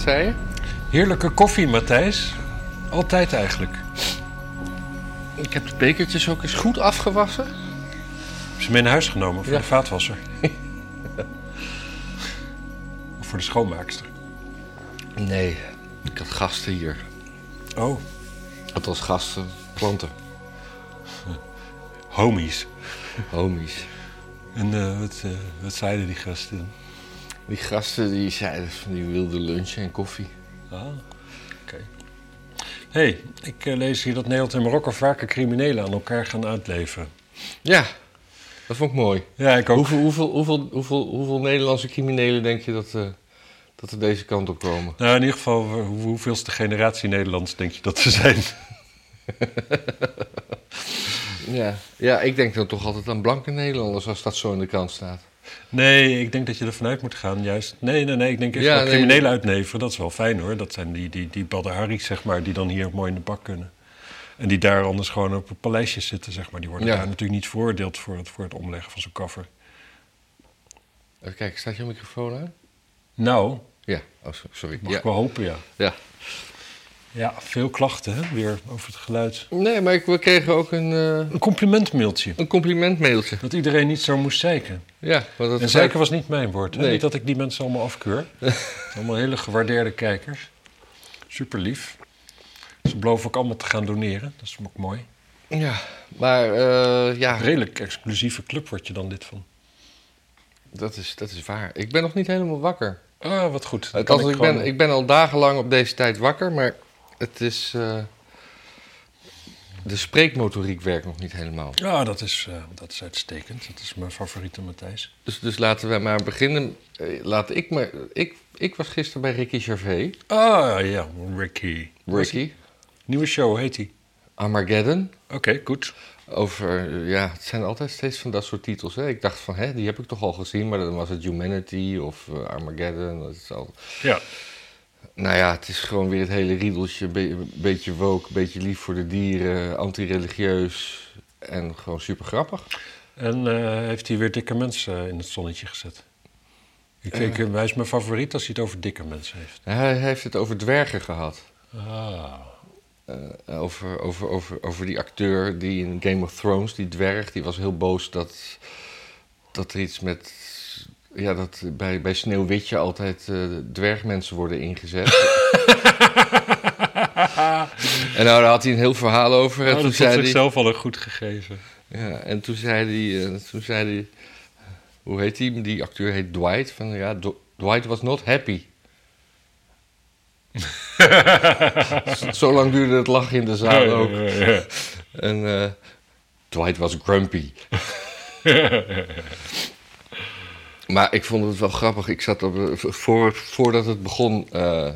zei je? Heerlijke koffie, Matthijs. Altijd eigenlijk. Ik heb de bekertjes ook eens goed afgewassen. Heb ze mee naar huis genomen voor Ja. de vaatwasser? of voor de schoonmaakster? Nee, ik had gasten hier. Oh, Het was gasten, klanten, homies. homies. En eh, wat, eh, wat zeiden die gasten? Die gasten die zeiden van die wilde lunch en koffie. Ah, oké. hey, ik eh, lees hier dat Nederland en Marokko vaker criminelen aan elkaar gaan uitleveren. Ja, dat vond ik mooi. Ja, ik ook. Hoeveel, hoeveel, hoeveel, hoeveel, hoeveel Nederlandse criminelen denk je dat, eh, dat er deze kant op komen? Nou, in ieder geval, hoe, hoeveelste generatie Nederlands denk je dat ze zijn? Ja. ja, ik denk dan toch altijd aan blanke Nederlanders als dat zo in de krant staat. Nee, ik denk dat je ervan uit moet gaan, juist. Nee, nee, nee, ik denk echt Ja, wel nee, criminelen uitleveren. Dat is wel fijn hoor. Dat zijn die, die, die zeg maar, die dan hier mooi in de bak kunnen. En die daar anders gewoon op paleisjes zitten, zeg maar. Die worden Ja. daar natuurlijk niet veroordeeld voor het, voor het omleggen van zo'n koffer. Even kijken, staat je microfoon aan? Nou, Ja, oh, so- sorry. mag Ja. ik wel hopen, ja. ja. Ja, veel klachten hè, weer over het geluid. Nee, maar ik, we kregen ook een, eh, Een complimentmailtje. een complimentmailtje. Dat iedereen niet zo moest zeiken. Ja, want dat En zeiken was niet mijn woord. Hè? Nee. Niet dat ik die mensen allemaal afkeur. allemaal hele gewaardeerde kijkers. Super lief. Ze beloven ook allemaal te gaan doneren. Dat is ook mooi. Ja, maar eh, ja, Een redelijk exclusieve club word je dan dit van. dat is, dat is waar. Ik ben nog niet helemaal wakker. Ah, wat goed. Althans, ik, gewoon- ben, ik ben al dagenlang op deze tijd wakker, maar het is... eh, de spreekmotoriek werkt nog niet helemaal. Ja, dat is, eh, dat is uitstekend. Dat is mijn favoriete Matthijs. Dus, dus laten we maar beginnen. Eh, laat ik, maar, ik, ik was gisteren bij Ricky Gervais. Ah, ja, Ricky. Ricky. Nieuwe show, heet die? Armageddon. Oké, goed. Over, ja, het zijn altijd steeds van dat soort titels. Hè? Ik dacht van, hè, die heb ik toch al gezien, maar dan was het Humanity of Armageddon. Dat is al... Ja. Nou ja, het is gewoon weer het hele riedeltje. Een beetje woke, beetje lief voor de dieren, anti-religieus en gewoon super grappig. En eh, heeft hij weer dikke mensen in het zonnetje gezet? Ik denk, eh, hij is mijn favoriet als hij het over dikke mensen heeft. Hij heeft het over dwergen gehad. Ah. Eh, over, over, over, over die acteur die in Game of Thrones, die dwerg, die was heel boos dat, dat er iets met. Ja, dat bij, bij Sneeuwwitje altijd eh, dwergmensen worden ingezet. en nou, daar had hij een heel verhaal over. En Oh, toen dat zei hij. zichzelf al een goed gegeven. Ja, en toen zei hij, eh, toen zei hij, hoe heet hij? Die acteur heet Dwight. Van ja, D- Dwight was not happy. Zo lang duurde het lachen in de zaal ook. Ja, ja, ja. En eh, Dwight was grumpy. maar ik vond het wel grappig. Ik zat op, voor, voordat het begon, eh,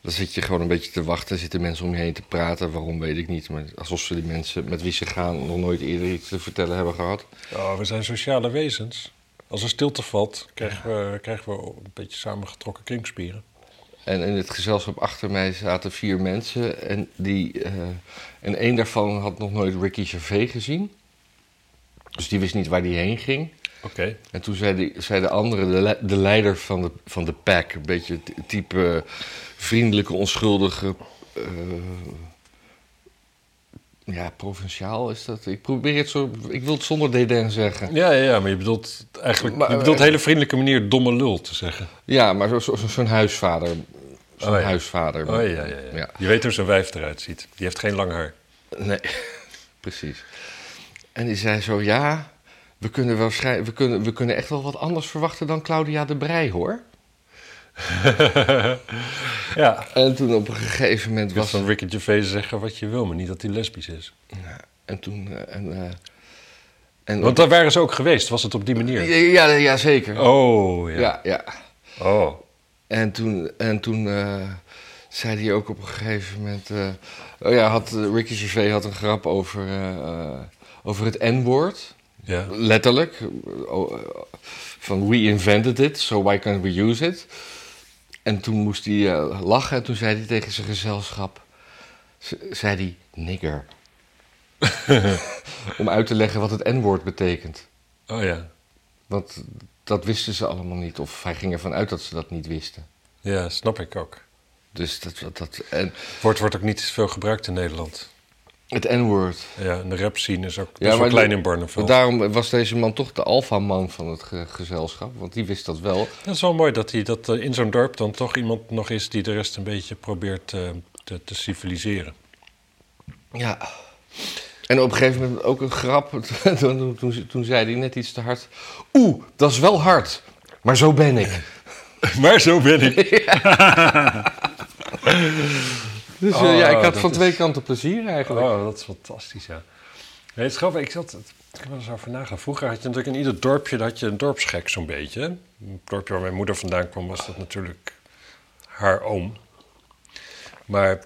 dan zit je gewoon een beetje te wachten. Zitten mensen om je heen te praten. Waarom weet ik niet. Maar alsof ze die mensen met wie ze gaan nog nooit eerder iets te vertellen hebben gehad. Oh, we zijn sociale wezens. Als er stilte valt, krijgen we, krijgen we een beetje samengetrokken kringspieren. En in het gezelschap achter mij zaten vier mensen. En, die, eh, en één daarvan had nog nooit Ricky Gervais gezien. Dus die wist niet waar die heen ging. Oké. En toen zei, die, zei de andere, de, le- de leider van de, van de pack, een beetje het type vriendelijke, onschuldige. eh, ja, provinciaal is dat. Ik probeer het zo. Ik wil het zonder dédain zeggen. Ja, ja, ja, maar je bedoelt eigenlijk... Maar, je bedoelt eh, hele vriendelijke manier domme lul te zeggen. Ja, maar zo'n zo, zo, huisvader. Zo'n Oh ja. huisvader. Oh, ja, ja, ja. Ja. Je weet hoe zijn wijf eruit ziet. Die heeft geen lang haar. Nee, precies. En die zei zo: ja, we kunnen, wel schrij- we, kunnen, we kunnen echt wel wat anders verwachten dan Claudia de Brij hoor. ja. En toen op een gegeven moment was van Ricky Gervais zeggen wat je wil, maar niet dat hij lesbisch is. Ja, en toen. eh, en, eh, en Want daar waren ze ook geweest, was het op die manier? ja, ja, ja, zeker. Oh, ja. ja. ja. Oh. En toen, en toen eh, zei hij ook op een gegeven moment. eh, oh ja, had, Ricky Gervais had een grap over, over het N-woord. Ja. Letterlijk. Oh, van we invented it, so why can't we use it? En toen moest hij eh, lachen en toen zei hij tegen zijn gezelschap... zei hij, nigger. Om uit te leggen wat het N-woord betekent. Oh ja. Want dat wisten ze allemaal niet. Of hij ging ervan uit dat ze dat niet wisten. Ja, snap ik ook. Dus dat, dat, dat en Woord wordt ook niet veel gebruikt in Nederland. Het N-word. Ja, en de rap scene is ook Ja, maar klein in Barneveld. Daarom was deze man toch de alfaman van het ge- gezelschap. Want die wist dat wel. Dat is wel mooi dat, hij, dat er in zo'n dorp dan toch iemand nog is die de rest een beetje probeert eh, te, te civiliseren. Ja. En op een gegeven moment ook een grap. toen, toen, toen zei hij net iets te hard. Oeh, dat is wel hard. Maar zo ben ik. Maar zo ben ik. Dus eh, Oh, ja, ik had dat van is- twee kanten plezier eigenlijk. Oh, dat is fantastisch, ja. Nee, het is grappig. Ik, zat, ik heb er eens over nagedacht. Vroeger had je natuurlijk in ieder dorpje dat had je een dorpsgek zo'n beetje. Het dorpje waar mijn moeder vandaan kwam was dat natuurlijk haar oom. Maar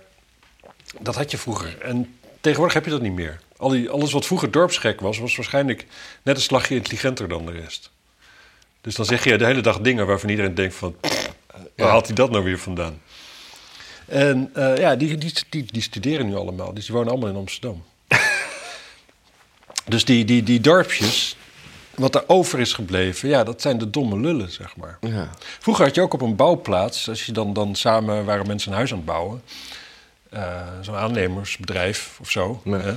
dat had je vroeger. En tegenwoordig heb je dat niet meer. Al die, alles wat vroeger dorpsgek was, was waarschijnlijk net een slagje intelligenter dan de rest. Dus dan zeg je de hele dag dingen waarvan iedereen denkt van... Waar haalt hij dat nou weer vandaan? En eh, ja, die, die, die, die studeren nu allemaal. Dus die wonen allemaal in Amsterdam. dus die, die, die dorpjes, wat er over is gebleven... ja, dat zijn de domme lullen, zeg maar. Ja. Vroeger had je ook op een bouwplaats... als je dan, dan samen waren mensen een huis aan het bouwen... eh, zo'n aannemersbedrijf of zo... Hè.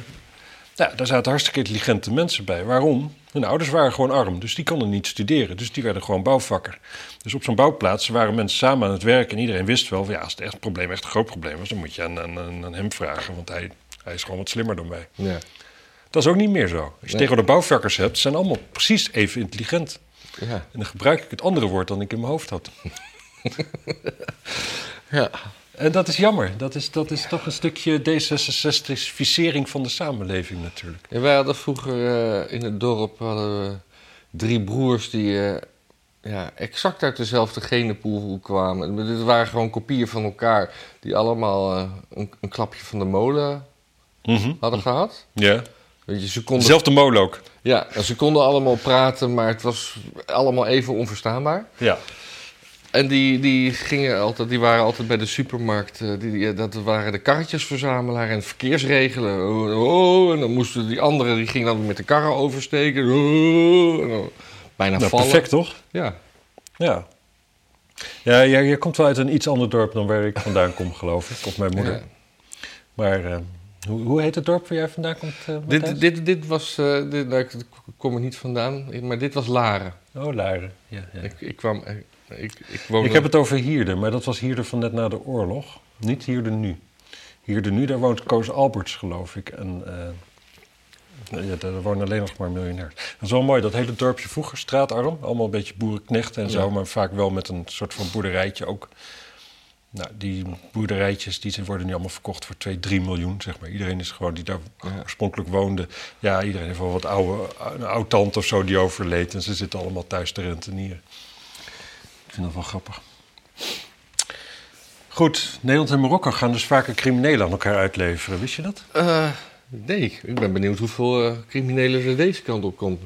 Ja, daar zaten hartstikke intelligente mensen bij. Waarom? Hun ouders waren gewoon arm, dus die konden niet studeren. Dus die werden gewoon bouwvakker. Dus op zo'n bouwplaats waren mensen samen aan het werk... en iedereen wist wel, van, ja, als het echt een probleem, echt een groot probleem was... dan moet je aan, aan, aan hem vragen, want hij, hij is gewoon wat slimmer dan wij. Ja. Dat is ook niet meer zo. Als je Nee. tegen de bouwvakkers hebt, zijn allemaal precies even intelligent. Ja. En dan gebruik ik het andere woord dan ik in mijn hoofd had. ja. En dat is jammer. Dat is, dat is toch een stukje D66-ficering van de samenleving natuurlijk. Ja, wij hadden vroeger eh, in het dorp hadden we drie broers die eh, ja, exact uit dezelfde genenpool kwamen. Dit waren gewoon kopieën van elkaar die allemaal eh, een, een klapje van de molen hadden gehad. Ja. Weet je, ze konden, Dezelfde molen ook. ja, en ze konden allemaal praten, maar het was allemaal even onverstaanbaar. Ja. En die, die, gingen altijd, die waren altijd bij de supermarkt. eh, Die, die- dat waren de karretjesverzamelaar en verkeersregelen. Oh, oh, en dan moesten die anderen, die gingen dan met de karren oversteken. Oh, en dan bijna Nou, vallen. perfect toch? Ja. Ja. Ja, jij, jij komt wel uit een iets ander dorp dan waar ik vandaan kom, geloof ik. Of mijn moeder. Ja. Maar eh, hoe, hoe heet het dorp waar jij vandaan komt, eh? Dit, dit, dit was, eh, dit, nou, ik kom er niet vandaan, maar dit was Laren. Oh, Laren. Ja, ja. Ik, ik kwam, eh, ik, ik woonde... Ik heb het over Hierden, maar dat was Hierden van net na de oorlog. Niet Hierden nu. Hierden nu, daar woont Koos Alberts, geloof ik. En eh, ja, daar wonen alleen nog maar miljonairs. Dat is wel mooi, dat hele dorpje vroeger, straatarm. Allemaal een beetje boerenknechten en zo, maar vaak wel met een soort van boerderijtje ook. Nou, die boerderijtjes die worden nu allemaal verkocht voor 2, 3 miljoen, zeg maar. Iedereen is gewoon, die daar Ja. oorspronkelijk woonde... Ja, iedereen heeft wel wat oude, een oud tante of zo die overleed... en ze zitten allemaal thuis te rentenieren. Ik vind dat wel grappig. Goed, Nederland en Marokko gaan dus vaker criminelen aan elkaar uitleveren. Wist je dat? Eh, nee, ik ben benieuwd hoeveel eh, criminelen er deze kant op komt.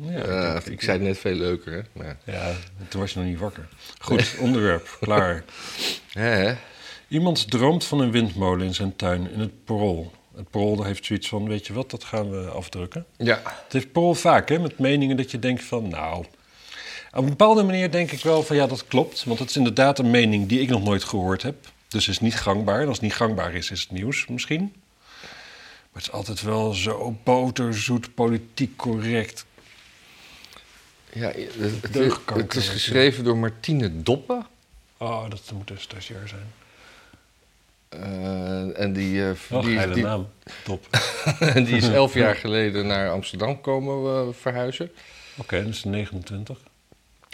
Ja, Eh, ik, zei het net veel leuker, hè. Maar, Ja, toen was je nog niet wakker. Goed, onderwerp, klaar. hè? Iemand droomt van een windmolen in zijn tuin in het Parool. Het Parool heeft zoiets van, weet je wat, dat gaan we afdrukken. Ja. Het heeft Parool vaak, hè, met meningen dat je denkt van, nou... Op een bepaalde manier denk ik wel van, ja, dat klopt. Want het is inderdaad een mening die ik nog nooit gehoord heb. Dus is niet gangbaar. En als het niet gangbaar is, is het nieuws misschien. Maar het is altijd wel zo boterzoet, politiek correct. Ja, het, het- Deugdkanker, het is geschreven door Martine Doppen. Oh, dat moet een stagiair zijn. Eh, en die, Wel die, die, naam. Top. die is elf jaar geleden naar Amsterdam komen eh, verhuizen. Oké, dat is 29.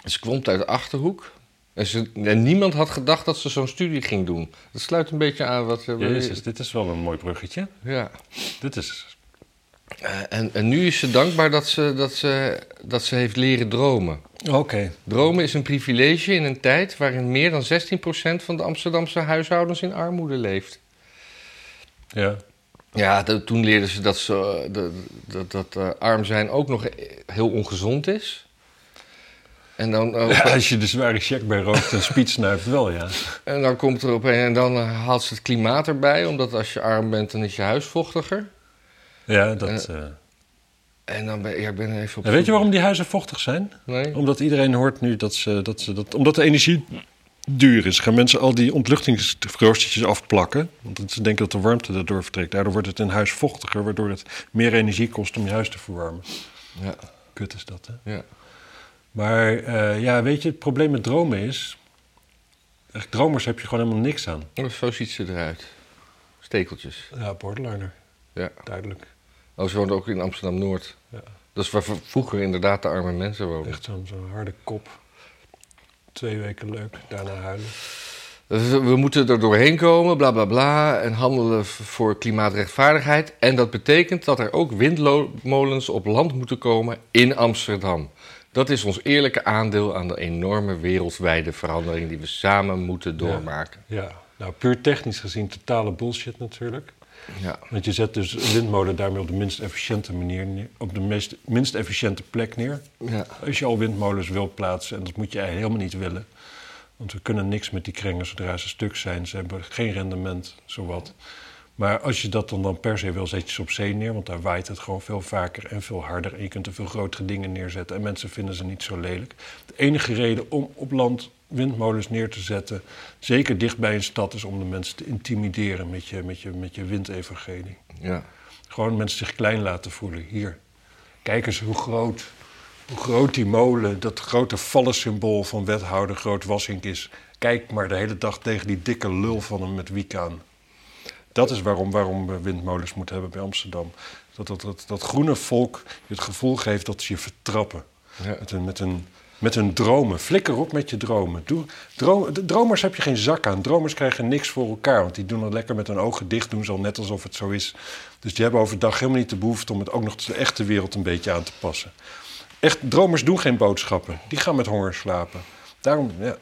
Ze komt uit de Achterhoek. En, ze, en niemand had gedacht dat ze zo'n studie ging doen. Dat sluit een beetje aan wat... eh, Jezus, dit is wel een mooi bruggetje. Ja. Dit is... Eh, en, en nu is ze dankbaar dat ze, dat, ze, dat ze heeft leren dromen. Oké. Dromen is een privilege in een tijd waarin meer dan 16% van de Amsterdamse huishoudens in armoede leeft. Ja. Ja, de- toen leerden ze dat, ze, eh, de- dat, dat eh, arm zijn ook nog heel ongezond is. En dan, eh, Als je de zware check bij rookt en speed snuift, wel ja. en dan komt er op een en dan eh, haalt ze het klimaat erbij, omdat als je arm bent, dan is je huis vochtiger. Ja, dat... eh. En dan ben ja, ik ben even op. En weet je waarom die huizen vochtig zijn? Nee? Omdat iedereen hoort nu dat ze... Dat ze dat, omdat de energie duur is, gaan mensen al die ontluchtingsroostertjes afplakken. Want ze denken dat de warmte daardoor vertrekt. Daardoor wordt het in huis vochtiger, waardoor het meer energie kost om je huis te verwarmen. Ja, Kut is dat, hè? ja. Maar eh, ja, weet je, het probleem met dromen is... Echt, dromers heb je gewoon helemaal niks aan. Oh, Zo ziet ze eruit. Stekeltjes. Ja, borderliner, Ja. duidelijk. Oh, ze woont ook in Amsterdam-Noord. Ja. Dat is waar vroeger inderdaad de arme mensen woonden. Echt zo'n zo'n harde kop. Twee weken leuk, daarna huilen. Dus we moeten er doorheen komen, bla bla bla, en handelen voor klimaatrechtvaardigheid. En dat betekent dat er ook windmolens op land moeten komen in Amsterdam. Dat is ons eerlijke aandeel aan de enorme wereldwijde verandering die we samen moeten doormaken. Ja, nou puur technisch gezien totale bullshit natuurlijk. Ja, Want je zet dus een windmolen daarmee op de minst efficiënte manier neer, op de meest, minst efficiënte plek neer. ja, Als je al windmolens wil plaatsen, en dat moet je eigenlijk helemaal niet willen. Want we kunnen niks met die krengen zodra ze stuk zijn. Ze hebben geen rendement, zowat. Maar als je dat dan, dan per se wil, zet je ze op zee neer. Want daar waait het gewoon veel vaker en veel harder. En je kunt er veel grotere dingen neerzetten. En mensen vinden ze niet zo lelijk. De enige reden om op land windmolens neer te zetten... zeker dicht bij een stad, is om de mensen te intimideren met je, met je, met je windevangelie. ja. Gewoon mensen zich klein laten voelen. Hier, kijk eens hoe groot, hoe groot die molen, dat grote vallensymbool van wethouder Groot Wassink is. Kijk maar de hele dag tegen die dikke lul van hem met wiek aan. Dat is waarom, waarom we windmolens moeten hebben bij Amsterdam. Dat, dat, dat, dat groene volk je het gevoel geeft dat ze je vertrappen. Ja. Met, hun, met, hun, met hun dromen. Flikker op met je dromen. Doe, droom, de dromers heb je geen zak aan. Dromers krijgen niks voor elkaar. Want die doen het lekker met hun ogen dicht. Doen ze al net alsof het zo is. Dus die hebben overdag helemaal niet de behoefte om het ook nog de echte wereld een beetje aan te passen. Echt, dromers doen geen boodschappen. Die gaan met honger slapen. Daarom, ja,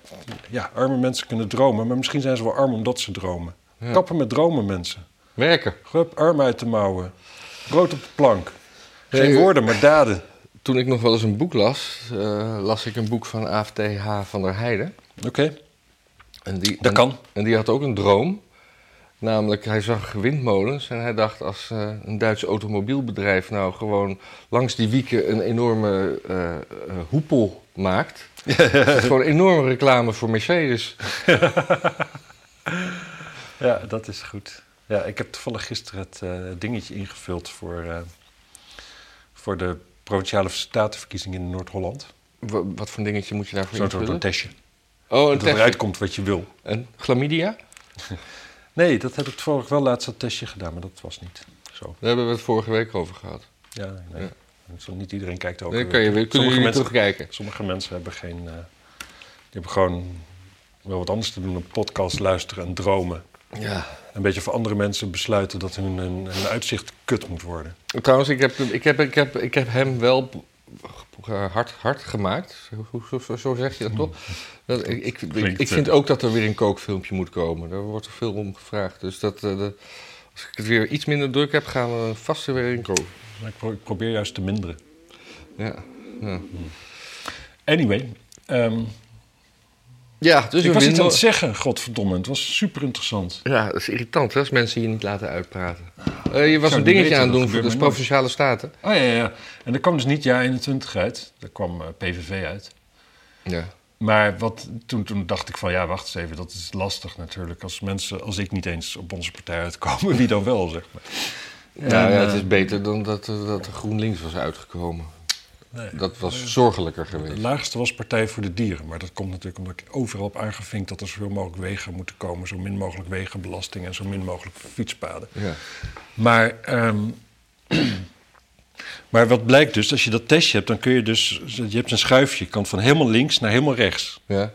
ja, arme mensen kunnen dromen. Maar misschien zijn ze wel arm omdat ze dromen. Ja. Kappen met dromen, mensen. Werken. Hup, arm uit de mouwen. Brood op de plank. Geen Hey, woorden, maar daden. Toen ik nog wel eens een boek las, eh, las ik een boek van AFTH van der Heijden. Oké, En die, dat en- kan. En die had ook een droom. Namelijk, hij zag windmolens en hij dacht als eh, een Duits automobielbedrijf nou gewoon langs die wieken een enorme eh, hoepel maakt. is het gewoon enorme reclame voor Mercedes. Ja, dat is goed. Ja, ik heb toevallig gisteren het eh, dingetje ingevuld voor, eh, voor de provinciale statenverkiezingen in Noord-Holland. Wa- wat voor dingetje moet je daarvoor Zo'n soort invullen? testje. Oh, een Dat eruit komt wat je wil. Een chlamydia? Nee, dat heb ik toevallig wel laatst dat testje gedaan, maar dat was niet zo. Daar hebben we het vorige week over gehad. Ja, nee. nee. Ja. Zo, niet iedereen kijkt ook. Dan kan je sommige, jullie mensen, terugkijken. sommige mensen hebben geen... eh, die hebben gewoon wel wat anders te doen. Een podcast luisteren en dromen. Ja. Een beetje voor andere mensen besluiten dat hun, hun, hun uitzicht kut moet worden. Trouwens, ik heb, ik heb, ik heb, ik heb hem wel hard, hard gemaakt. Zo, zo, zo zeg je dat toch? Dat, ik, ik, ik, vind eh, ook dat er weer een kookfilmpje moet komen. Daar wordt er veel om gevraagd. Dus dat, eh, dat- als ik het weer iets minder druk heb, gaan we vast er weer in koken. Ik, pro- ik probeer juist te minderen. Ja, ja. Anyway, ehm, ja dus ik was iets aan het zeggen, godverdomme. Het was super interessant. Ja, dat is irritant hè, als mensen je niet laten uitpraten. Eh, je was een dingetje weten, aan het doen voor de. Provinciale Staten. Oh ja, ja, ja. En er kwam dus niet jaar 21 uit. Daar kwam eh, PVV uit. Ja. Maar wat, toen, toen dacht ik van, ja, wacht eens even. Dat is lastig natuurlijk. Als mensen, als ik niet eens op onze partij uitkomen, wie dan wel, zeg maar. Ja, En, ja, eh, het is beter dan dat, eh, dat er GroenLinks was uitgekomen. Nee. Dat was zorgelijker geweest. laagste was Partij voor de Dieren. Maar dat komt natuurlijk omdat ik overal heb aangevinkt dat er zoveel mogelijk wegen moeten komen. Zo min mogelijk wegenbelasting en zo min mogelijk fietspaden. Ja. Maar, ehm, maar wat blijkt dus, als je dat testje hebt, dan kun je dus... Je hebt een schuifje, je kan van helemaal links naar helemaal rechts. Ja.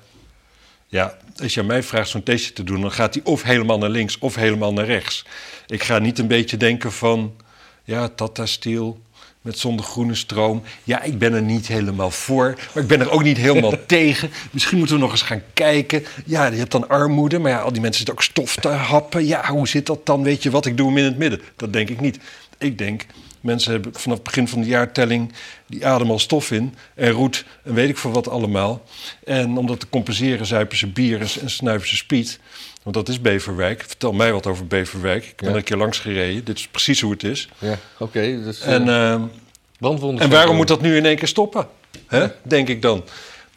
Ja, als je aan mij vraagt zo'n testje te doen, dan gaat hij of helemaal naar links of helemaal naar rechts. Ik ga niet een beetje denken van, ja, Tata Steel met zonder groene stroom. Ja, ik ben er niet helemaal voor, maar ik ben er ook niet helemaal tegen. Misschien moeten we nog eens gaan kijken. Ja, je hebt dan armoede, maar ja, al die mensen zitten ook stof te happen. Ja, hoe zit dat dan? Weet je wat, ik doe hem in het midden. Dat denk ik niet. Ik denk, mensen hebben vanaf het begin van de jaartelling... die ademen al stof in en roet en weet ik veel wat allemaal. En om dat te compenseren zuipen ze bier en, en snuiven ze speed. Want dat is Beverwijk. Vertel mij wat over Beverwijk. Ik ben Ja. er een keer langs gereden. Dit is precies hoe het is. Ja, oké. dus, eh, En, brandwonden. en waarom moet dat nu in één keer stoppen? Hè? Denk ik dan.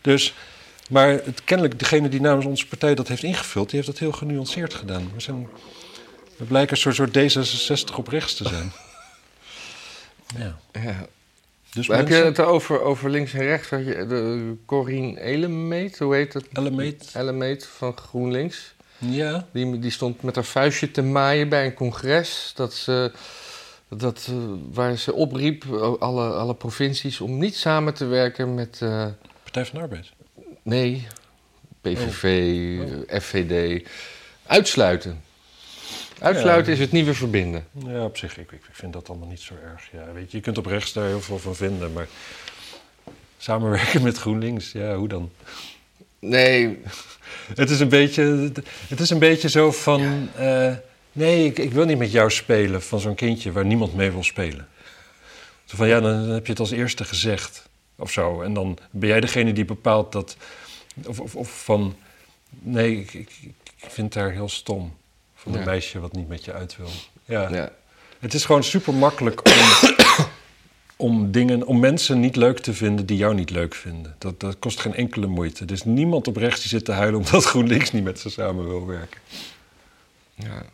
Dus Maar het, kennelijk, degene die namens onze partij dat heeft ingevuld, die heeft dat heel genuanceerd gedaan. We, zijn, we blijken een soort, soort D66 op rechts te zijn. ja. Ja. Dus heb je het over, over links en rechts? Had je de Corine Elemeet, hoe heet dat? Elemeet. Elemeet van GroenLinks. Ja. Die, die stond met haar vuistje te maaien bij een congres. Dat ze, dat, eh, waar ze opriep eh, alle, alle provincies om niet samen te werken met. eh, Partij van de Arbeid. nee, PVV, Oh. eh, FVD. Uitsluiten. Uitsluiten Ja. is het nieuwe verbinden. Ja, op zich, ik, ik vind dat allemaal niet zo erg. Ja, weet je, je kunt op rechts daar heel veel van vinden, maar samenwerken met GroenLinks, ja, hoe dan? Nee, Het is een beetje, het is een beetje zo van, eh, nee, ik, ik wil niet met jou spelen, van zo'n kindje waar niemand mee wil spelen. Zo van, ja, dan heb je het als eerste gezegd, of zo. En dan ben jij degene die bepaalt dat, of, of, of van, nee, ik, ik, ik vind haar heel stom. Van een Ja. meisje wat niet met je uit wil. Ja. ja. Het is gewoon super makkelijk om, om dingen, om mensen niet leuk te vinden die jou niet leuk vinden. Dat, dat kost geen enkele moeite. Er is niemand op rechts die zit te huilen omdat GroenLinks niet met ze samen wil werken. ja.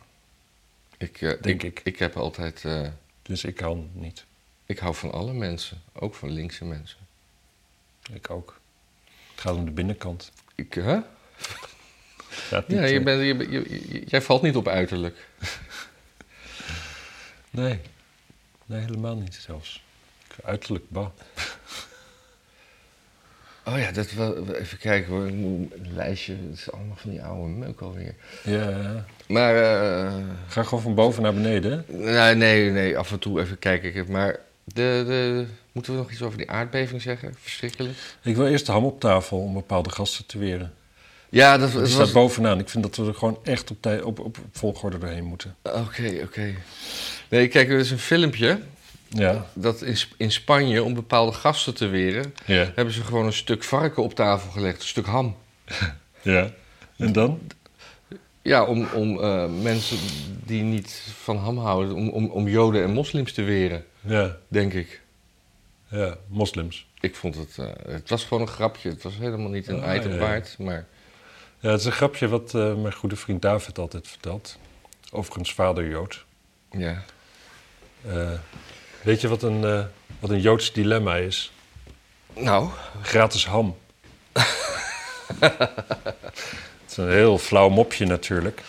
Ik, eh, Denk ik, ik. ik heb altijd. eh, Dus ik kan niet. ik hou van alle mensen, ook van linkse mensen. Ik ook. Het gaat om de binnenkant. Ik, hè? Ja, je bent, je, je- je- jij valt niet op uiterlijk. Nee. Nee, helemaal niet zelfs. Uiterlijk, bah. Oh ja, dat wel, even kijken hoor. Ik moet- Een lijstje, het is allemaal van die oude meuk alweer. Ja, Maar, eh, ga gewoon van boven naar beneden. nee, nee, nee, af en toe even kijken. Ik- Maar de, de, moeten we nog iets over die aardbeving zeggen? Verschrikkelijk. Ik wil eerst de ham op tafel om bepaalde gasten te weren. Ja, dat, Die dat staat was... bovenaan. Ik vind dat we er gewoon echt op, op, op volgorde doorheen moeten. Oké, oké. Nee, kijk, er is een filmpje Ja. dat in, in Spanje, om bepaalde gasten te weren, Ja. hebben ze gewoon een stuk varken op tafel gelegd, een stuk ham. Ja. En dan? Ja, om, om eh, mensen die niet van ham houden, om, om, om joden en moslims te weren, Ja. denk ik. Ja, moslims. Ik vond het, eh, het was gewoon een grapje. Het was helemaal niet een Ah, item ja. waard, maar Ja, het is een grapje wat eh, mijn goede vriend David altijd vertelt. Overigens vader Jood. ja. Weet je wat een, eh, wat een Joods dilemma is? Nou, Gratis ham. het is een heel flauw mopje natuurlijk.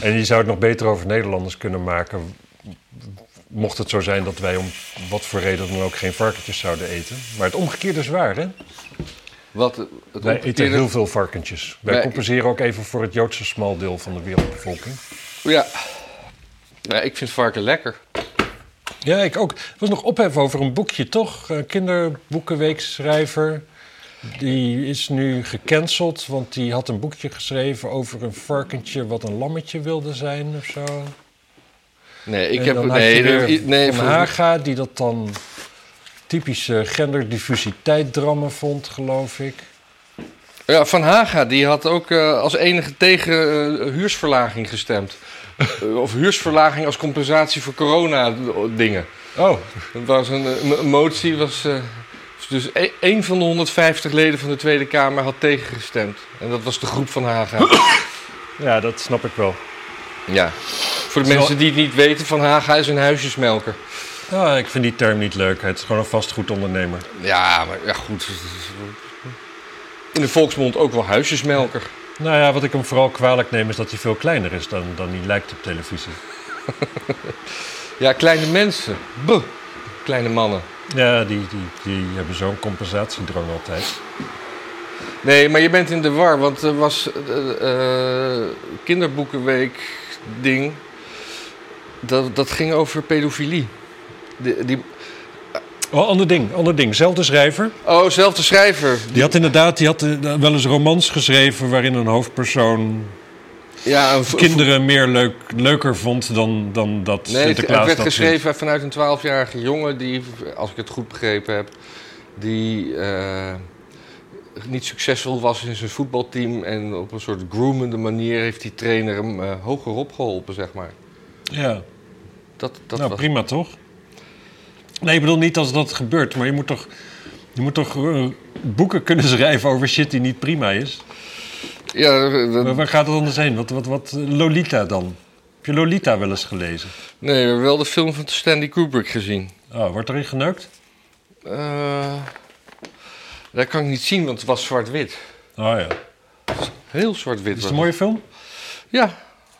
En je zou het nog beter over Nederlanders kunnen maken. Mocht het zo zijn dat wij om wat voor reden dan ook geen varkentjes zouden eten. Maar het omgekeerde is waar, hè? wat het Wij eten heel veel varkentjes. Wij Wij- compenseren ook even voor het Joodse smaldeel van de wereldbevolking. Ja. ja, ik vind varken lekker. Ja, ik ook. Er was nog ophef over een boekje, toch? Een kinderboekenweekschrijver. Die is nu gecanceld, want die had een boekje geschreven over een varkentje wat een lammetje wilde zijn of zo. Nee, ik En heb... Nee, nee, nee, Van Haga, die dat dan typische genderdiversiteit drammen vond, geloof ik. Ja, Van Haga, die had ook eh, als enige tegen eh, huursverlaging gestemd. Eh, of huursverlaging als compensatie voor corona-dingen. Oh, Dat was een, een, een motie, was... eh, dus e- één van de 150 leden van de Tweede Kamer had tegengestemd. En dat was de groep van Haga. ja, dat snap ik wel. Ja. Voor de Zo- mensen die het niet weten, Van Haga is een huisjesmelker. Ah, ik vind die term niet leuk. Het is gewoon een vastgoedondernemer. Ja, maar ja, goed. In de volksmond ook wel huisjesmelker. Nou ja, wat ik hem vooral kwalijk neem is dat hij veel kleiner is dan, dan hij lijkt op televisie. Ja, kleine mensen. Buh. Kleine mannen. Ja, die, die, die hebben zo'n compensatiedrang altijd. Nee, maar je bent in de war, want er was eh, kinderboekenweek ding. Dat, dat ging over pedofilie. Die, Oh, ander ding, ander ding. Zelfde schrijver. oh, zelfde schrijver. Die had inderdaad die had, eh, wel eens romans geschreven waarin een hoofdpersoon Ja, kinderen meer leuk, leuker vond dan, dan dat Nee, Sinterklaas het werd dat geschreven vanuit een 12-jarige jongen die, als ik het goed begrepen heb, die eh, niet succesvol was in zijn voetbalteam en op een soort groomende manier heeft die trainer hem eh, hoger opgeholpen, zeg maar. Ja, Dat, dat nou was... prima toch? Nee, ik bedoel niet als dat gebeurt, maar je moet toch... Je moet toch eh, boeken kunnen schrijven over shit die niet prima is? Ja, dat- Maar waar gaat het anders heen? Wat, wat, wat, Lolita dan? Heb je Lolita wel eens gelezen? nee, we hebben wel de film van Stanley Kubrick gezien. Oh, wordt erin geneukt? Eh, dat kan ik niet zien, want het was zwart-wit. Oh ja. Heel zwart-wit. Is het een mooie film? Ja,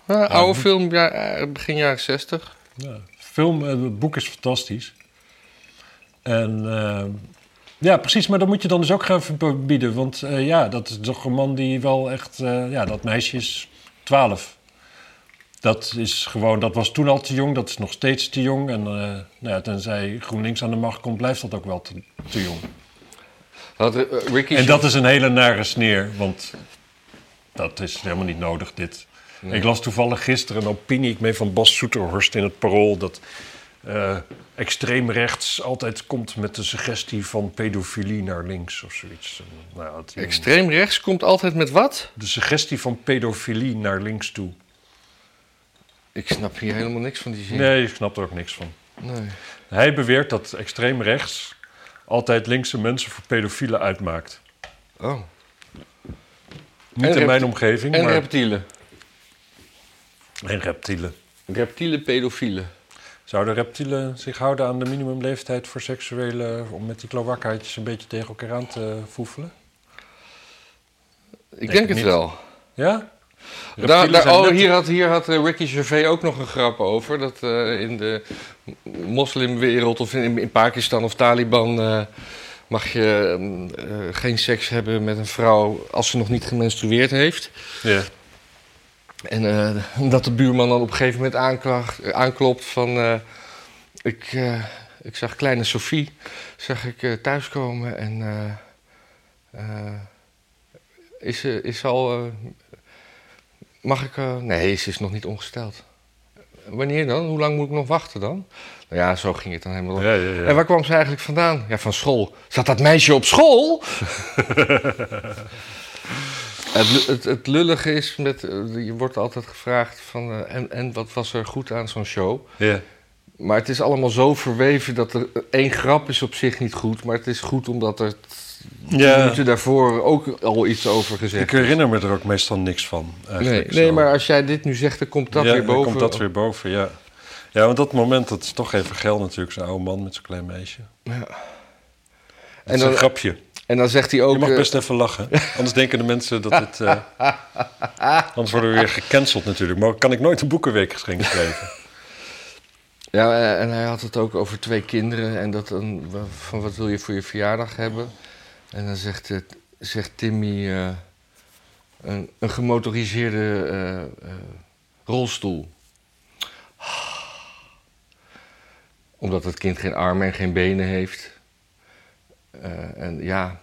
ja, oude film, ja, eh, begin jaren 60. Ja. Film, eh, het boek is fantastisch. En eh, ja, precies, maar dat moet je dan dus ook gaan verbieden. Want eh, ja, dat is toch een man die wel echt... eh, ja, dat meisje is 12. Dat is gewoon, dat was toen al te jong, dat is nog steeds te jong. En nou ja, tenzij GroenLinks aan de macht komt, blijft dat ook wel te, te jong. Had, Ricky En dat is een hele nare sneer, want dat is helemaal niet nodig, dit. Ik las toevallig gisteren een opinie ik mee van Bas Soeterhorst in het Parool... dat eh extreem rechts altijd komt met de suggestie van pedofilie naar links of zoiets. En, nou, het- Extreem rechts komt altijd met wat? de suggestie van pedofilie naar links toe. Ik snap hier helemaal niks van die zin. Nee, ik snap er ook niks van. Nee. Hij beweert dat extreem rechts altijd linkse mensen voor pedofielen uitmaakt. Oh. Niet En in mijn omgeving, En maar... reptielen. en reptielen. Reptielen, pedofielen. Zouden reptielen zich houden aan de minimumleeftijd voor seksuele... om met die kloakhaartjes een beetje tegen elkaar aan te voefelen? Ik Denk denk het niet. wel. Ja? Daar, daar- oh, hier had, hier had eh, Ricky Gervais ook nog een grap over. Dat eh, in de moslimwereld of in, in Pakistan of Taliban... eh, mag je mm, geen seks hebben met een vrouw als ze nog niet gemenstrueerd heeft. Ja. En eh, dat de buurman dan op een gegeven moment aanklacht, aanklopt van... eh, ik, eh, ik zag kleine Sophie zag ik, thuiskomen en... is, ze, is al... mag ik... nee, ze is nog niet ongesteld. Wanneer dan? Hoe lang moet ik nog wachten dan? Nou ja, zo ging het dan helemaal. Ja, ja, ja. En waar kwam ze eigenlijk vandaan? Ja, van school. Zat dat meisje op school? het, het, het lullige is, met, eh, je wordt altijd gevraagd van... eh, en, en wat was er goed aan zo'n show? Ja. Maar het is allemaal zo verweven dat er één grap is op zich niet goed. Maar het is goed omdat er Ja. minuten daarvoor ook al iets over gezegd Ik herinner me er ook meestal niks van. Nee, nee maar als jij dit nu zegt, dan komt dat ja, weer dan boven. komt dat weer boven, ja. Ja, want dat moment, dat is toch even geld natuurlijk. Zo'n oude man met zo'n klein meisje. Ja. Dat En is dan- een grapje. En dan zegt hij ook... Je mag eh, best even lachen. Anders denken de mensen dat het... eh, anders worden we weer gecanceld natuurlijk. Maar kan ik nooit een boekenweek geschenk geven. Ja, eh, en hij had het ook over twee kinderen en dat dan, van wat wil je voor je verjaardag hebben? En dan zegt, het, zegt Timmy een, een gemotoriseerde rolstoel. Omdat het kind geen armen en geen benen heeft. Eh, en ja,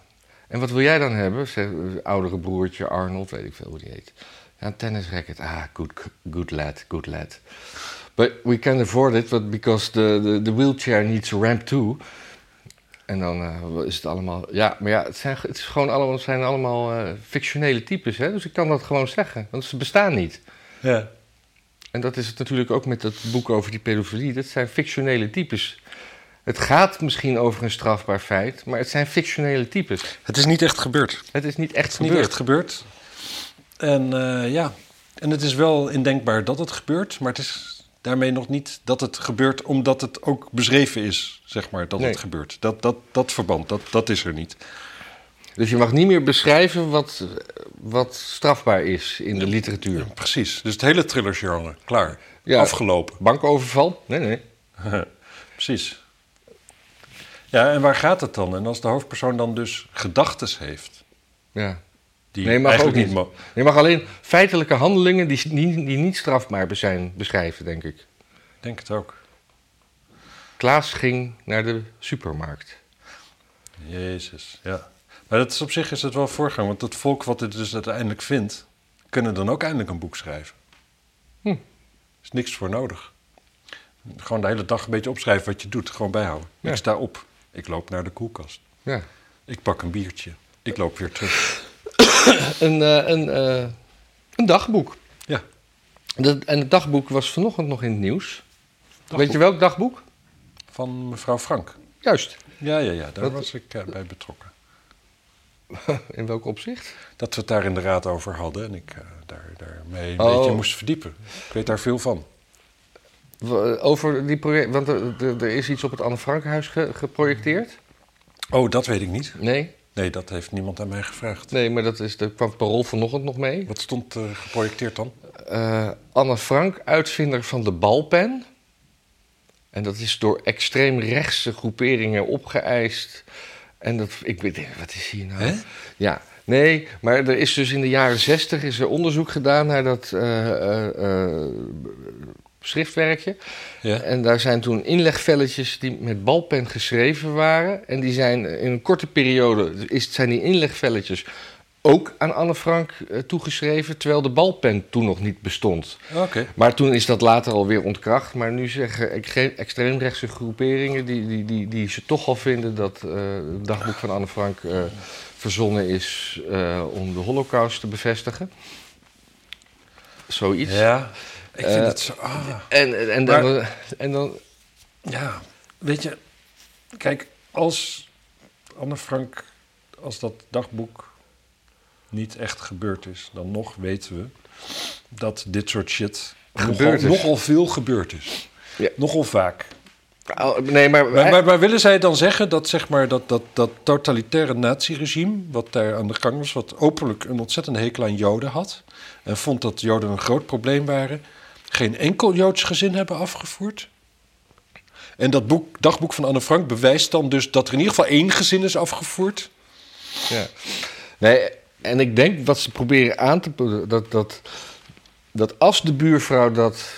en wat wil jij dan hebben? Zegt het oudere broertje Arnold, weet ik veel hoe die heet. Ja, een tennisracket. Ah, good, good lad, good lad. But we can afford it, but because the, the, the wheelchair needs a ramp too. En dan eh, is het allemaal... Ja, maar ja, het zijn, het is gewoon allemaal, het zijn allemaal eh, fictionele types, hè? Dus ik kan dat gewoon zeggen, want ze bestaan niet. Ja. En dat is het natuurlijk ook met dat boek over die pedofilie. Dat zijn fictionele types. Het gaat misschien over een strafbaar feit, maar het zijn fictionele types. Het is niet echt gebeurd. Het is niet echt Het is niet gebeurd. echt gebeurd. En eh, ja, en het is wel indenkbaar dat het gebeurt, maar het is daarmee nog niet dat het gebeurt omdat het ook beschreven is, zeg maar, dat Nee. het gebeurt. Dat, dat, dat verband, dat, dat is er niet. Dus je mag niet meer beschrijven wat, wat strafbaar is in de literatuur. Precies, dus het hele thrillergenre, klaar. Ja. Afgelopen. Bankoverval? Nee, nee. Precies. Ja, en waar gaat het dan? En als de hoofdpersoon dan dus gedachtes heeft, Ja. die Nee, mag ook niet. Je mag alleen feitelijke handelingen die, niet- die niet strafbaar zijn beschrijven, denk ik. Ik denk het ook. Klaas ging naar de supermarkt. Jezus, ja. Maar dat is op zich is het wel voorgang, want het volk wat dit dus uiteindelijk vindt, kunnen dan ook eindelijk een boek schrijven. Hm. Er is niks voor nodig. Gewoon de hele dag een beetje opschrijven wat je doet, gewoon bijhouden. Ja. Ik sta op, ik loop naar de koelkast, Ja. ik pak een biertje, ik loop weer terug. Een, eh, een, eh, een dagboek. Ja. Dat, en het dagboek was vanochtend nog in het nieuws. Dagboek. Weet je welk dagboek? Van mevrouw Frank. Juist. Ja, ja, ja, daar Wat- was ik eh, bij betrokken. In welk opzicht? Dat we het daar in de raad over hadden en ik daar, daarmee een Oh. beetje moest verdiepen. Ik weet daar veel van. Over die project, want er, is iets op het Anne Frankhuis ge- geprojecteerd. Oh, dat weet ik niet. Nee? Nee, dat heeft niemand aan mij gevraagd. Nee, maar dat is, er kwam Parool vanochtend nog mee. Wat stond geprojecteerd dan? Eh, Anne Frank, uitvinder van de balpen. En dat is door extreem rechtse groeperingen opgeëist. En dat, ik weet, wat is hier nou? Hè? Ja, nee, maar er is dus in de jaren zestig is er onderzoek gedaan naar dat eh, eh, schriftwerkje. Ja. En daar zijn toen inlegvelletjes die met balpen geschreven waren. En die zijn in een korte periode, is, zijn die inlegvelletjes ook aan Anne Frank eh, toegeschreven, terwijl de balpen toen nog niet bestond. Oké. Maar toen is dat later alweer ontkracht. Maar nu zeggen ex- extreemrechtse groeperingen die, die, die, die ze toch al vinden dat eh, het dagboek van Anne Frank eh, verzonnen is eh, om de holocaust te bevestigen. Zoiets. Ja, ik vind Eh, het zo... Ah. En, en, Maar- dan, en dan Ja, weet je, kijk, als Anne Frank, als dat dagboek niet echt gebeurd is, dan nog weten we dat dit soort shit Gebeurd nogal, is. nogal veel gebeurd is. Ja. Nogal vaak. Oh, nee, maar, Maar, maar, maar willen zij dan zeggen dat, zeg maar, dat, dat, dat totalitaire naziregime, wat daar aan de gang was, wat openlijk een ontzettende hekel aan Joden had, en vond dat Joden een groot probleem waren, geen enkel Joods gezin hebben afgevoerd? En dat boek, dagboek van Anne Frank bewijst dan dus dat er in ieder geval één gezin is afgevoerd? Ja. Nee, en ik denk wat ze proberen aan te... Dat, dat, dat als de buurvrouw dat...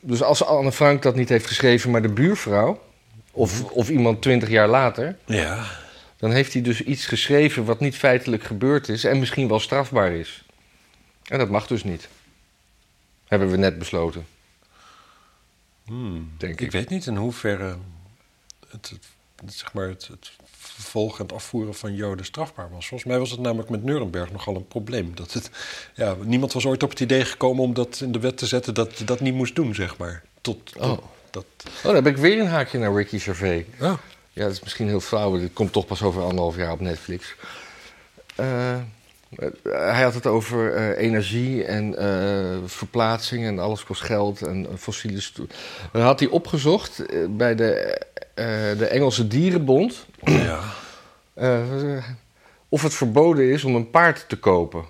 Dus als Anne Frank dat niet heeft geschreven, maar de buurvrouw... Of, of iemand twintig jaar later... Ja. dan heeft hij dus iets geschreven wat niet feitelijk gebeurd is... en misschien wel strafbaar is. En dat mag dus niet. Hebben we net besloten, denk ik. Ik weet niet in hoeverre het, het, het, zeg maar het, het vervolgen en het afvoeren van Joden strafbaar was. Volgens mij was het namelijk met Nuremberg nogal een probleem. Dat het, ja, niemand was ooit op het idee gekomen om dat in de wet te zetten dat je dat niet moest doen, zeg maar. Tot, Oh. dat. Oh, dan heb ik weer een haakje naar Ricky Gervais. Ja. Ja, dat is misschien heel flauw. Dit komt toch pas over anderhalf jaar op Netflix. Eh, hij had het over eh, energie en eh, verplaatsing en alles kost geld en eh, fossiele stoel. Dan had hij opgezocht eh, bij de, eh, de Engelse Dierenbond ja. eh, of het verboden is om een paard te kopen.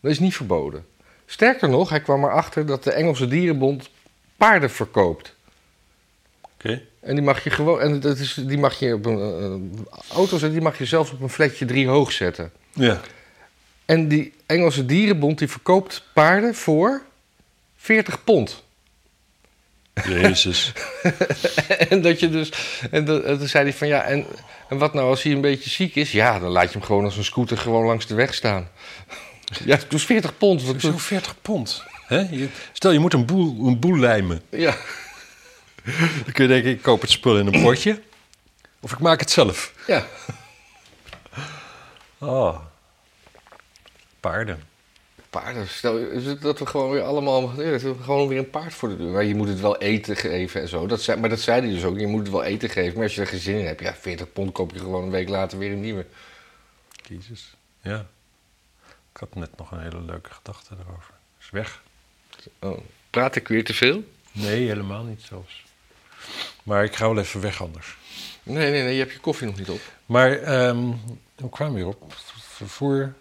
Dat is niet verboden. Sterker nog, hij kwam erachter dat de Engelse Dierenbond paarden verkoopt. Oké. En die mag je gewoon, en dat is, die mag je op een eh, auto zetten, die mag je zelfs op een flatje 3 hoog zetten. Ja. En die Engelse Dierenbond die verkoopt paarden voor 40 pond. Jezus. en dat je dus, en, dat, en toen zei hij van ja, en, en wat nou als hij een beetje ziek is? Ja, dan laat je hem gewoon als een scooter gewoon langs de weg staan. ja, dus 40 pond. Wat, Zo'n 40 pond. Hè? Je, stel, je moet een boel, een boel lijmen. ja. Dan kun je denken, ik koop het spul in een potje. Of ik maak het zelf. ja. Oh. Paarden. Paarden, stel is het dat we gewoon weer allemaal, ja, gewoon weer een paard voor de deur. Maar je moet het wel eten geven en zo. Dat zei, maar dat zei hij dus ook, je moet het wel eten geven. Maar als je er geen zin in hebt, ja, 40 pond koop je gewoon een week later weer een nieuwe. Jezus. Ja. Ik had net nog een hele leuke gedachte erover. Is weg. Oh. Praat ik weer te veel? Nee, helemaal niet zelfs. Maar ik ga wel even weg anders. Nee, nee, nee, je hebt je koffie nog niet op. Maar ehm hoe we weer op? Vervoer,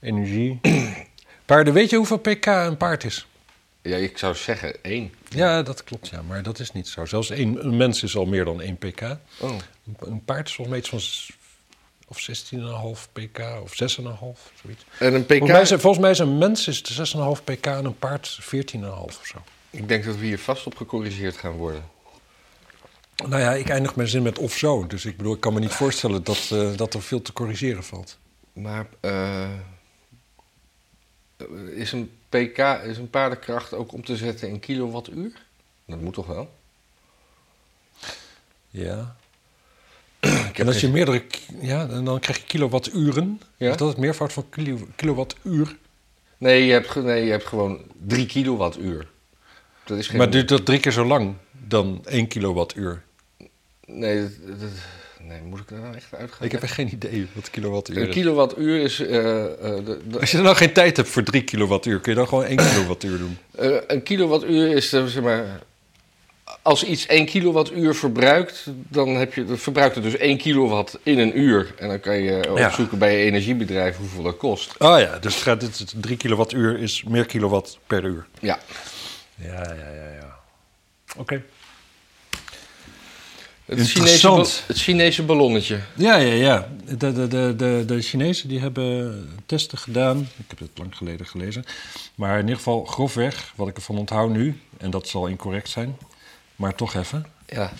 energie. Paarden, weet je hoeveel pk een paard is? Ja, ik zou zeggen één. Ja, dat klopt, ja. Maar dat is niet zo. Zelfs één, een mens is al meer dan 1 pk. Oh. Een, een paard is volgens mij iets van of 16,5 pk of 6,5, zoiets. En een pk, Volgens mij, is, volgens mij is een mens is de 6,5 pk en een paard 14,5 of zo. ik denk dat we hier vast op gecorrigeerd gaan worden. Nou ja, ik eindig mijn zin met of zo. Dus ik bedoel, ik kan me niet voorstellen dat, eh, dat er veel te corrigeren valt. Maar eh, is een pk, is een paardenkracht ook om te zetten in kilowattuur? Dat moet toch wel? Ja. En als je meerdere, ja, dan krijg je kilowatturen. Ja? Is dat het meervoud van kilo, kilowattuur? Nee, je hebt, nee, je hebt gewoon 3 kilowattuur. Dat is geen... Maar duurt dat drie keer zo lang dan 1 kilowattuur? Nee, dat, dat- nee, moet ik er nou echt uitgaan? Ik heb echt geen idee wat kilowattuur Een is. kilowattuur is... eh, eh, de- de- Als je nou geen tijd hebt voor 3 kilowattuur, kun je dan gewoon 1 kilowattuur doen. eh, een kilowattuur is, zeg maar... Als iets 1 kilowattuur verbruikt, dan heb je, dan verbruikt het dus 1 kilowatt in een uur. En dan kan je Ja. opzoeken bij je energiebedrijf hoeveel dat kost. Oh ja, dus het gaat, dit, is 3 kilowattuur is meer kilowatt per uur. Ja. Ja, ja, ja, ja. Oké. Het. Chinese, het Chinese ballonnetje. Ja, ja, ja. De, de, de, de, Chinezen die hebben testen gedaan. Ik heb het lang geleden gelezen. Maar in ieder geval grofweg, wat ik ervan onthoud nu... en dat zal incorrect zijn, maar toch even... Ja.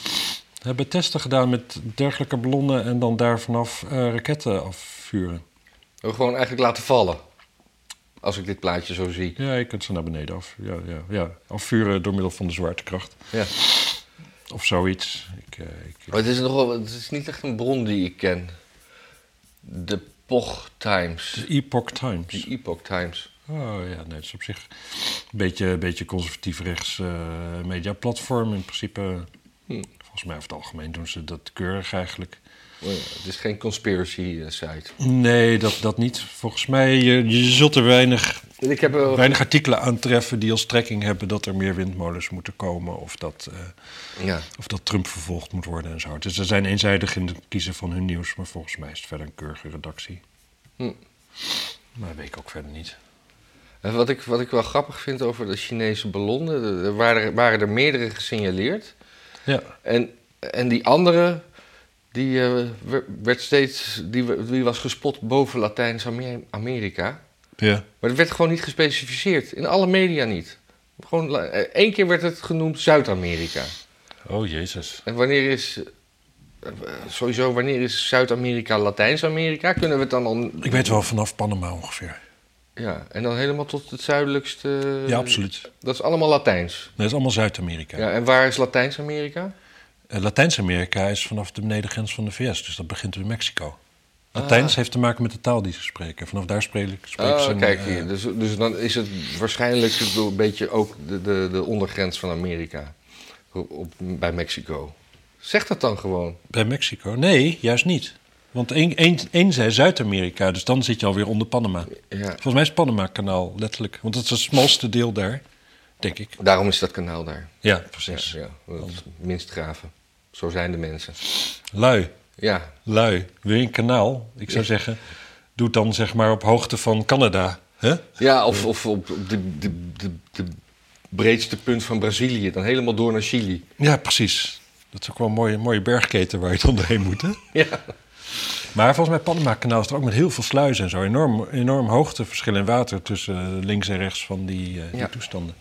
hebben testen gedaan met dergelijke ballonnen... en dan daar vanaf eh, raketten afvuren. We gewoon eigenlijk laten vallen. Als ik dit plaatje zo zie. Ja, je kunt ze naar beneden af. Ja, ja, ja. Afvuren door middel van de zwaartekracht. Ja. Of zoiets. Ik, eh, ik, Maar het is, nogal, het is niet echt een bron die ik ken. De Poch Times. de Epoch Times. De Epoch Times. Oh ja, nee, het is op zich een beetje, beetje conservatief rechts eh mediaplatform. In principe, Hm. volgens mij over het algemeen doen ze dat keurig eigenlijk. Oh het is geen conspiracy eh, site. Nee, dat, dat niet. Volgens mij, je, je zult er weinig, Ik heb wel... weinig artikelen aantreffen die als trekking hebben dat er meer windmolens moeten komen. Of dat, eh, Ja. of dat Trump vervolgd moet worden en zo. Dus ze zijn eenzijdig in het kiezen van hun nieuws. Maar volgens mij is het verder een keurige redactie. Hm. Maar weet ik ook verder niet. En wat ik, wat ik wel grappig vind over de Chinese ballonnen... Er waren, waren er meerdere gesignaleerd. Ja, En, en die andere... Die, eh, wer- werd steeds, die, die was gespot boven Latijns-Amerika. ja. Maar het werd gewoon niet gespecificeerd. In alle media niet. Gewoon, eh, één keer werd het genoemd Zuid-Amerika. Oh jezus. En wanneer is... eh, Sowieso, wanneer is Zuid-Amerika Latijns-Amerika? Kunnen we het dan al... Ik weet wel vanaf Panama ongeveer. Ja, en dan helemaal tot het zuidelijkste... Ja, absoluut. Dat is allemaal Latijns. Dat is allemaal Zuid-Amerika. Ja, en waar is Latijns-Amerika? Eh, Latijns-Amerika is vanaf de benedengrens van de VS, dus dat begint in Mexico. Latijns heeft te maken met de taal die ze spreken. Vanaf daar spreken, spreken Oh, ze... kijk eh, hier. Dus, dus dan is het waarschijnlijk een beetje ook de, de, de ondergrens van Amerika. Op, op- bij Mexico. Zeg dat dan gewoon. Bij Mexico? Nee, juist niet. Want één, één, één zei Zuid-Amerika, dus dan zit je alweer onder Panama. Ja. Volgens mij is Panama-kanaal, letterlijk. Want het is het smalste deel daar, denk ik. Daarom is dat kanaal daar. Ja, precies. Ja, ja. Dat minst graven. Zo zijn de mensen. Lui, Ja, lui. Wil je een kanaal? Ik zou zeggen, doe het dan zeg maar op hoogte van Canada. Hè? ja of, of op de, de, de, de breedste punt van Brazilië. Dan helemaal door naar Chili. Ja, precies. Dat is ook wel een mooie, mooie bergketen waar je dan doorheen moet, hè? Ja. Maar volgens mij Panama-kanaal is er ook met heel veel sluizen en zo. Enorm, enorm hoogteverschil in water tussen links en rechts van die, eh, die Ja. toestanden.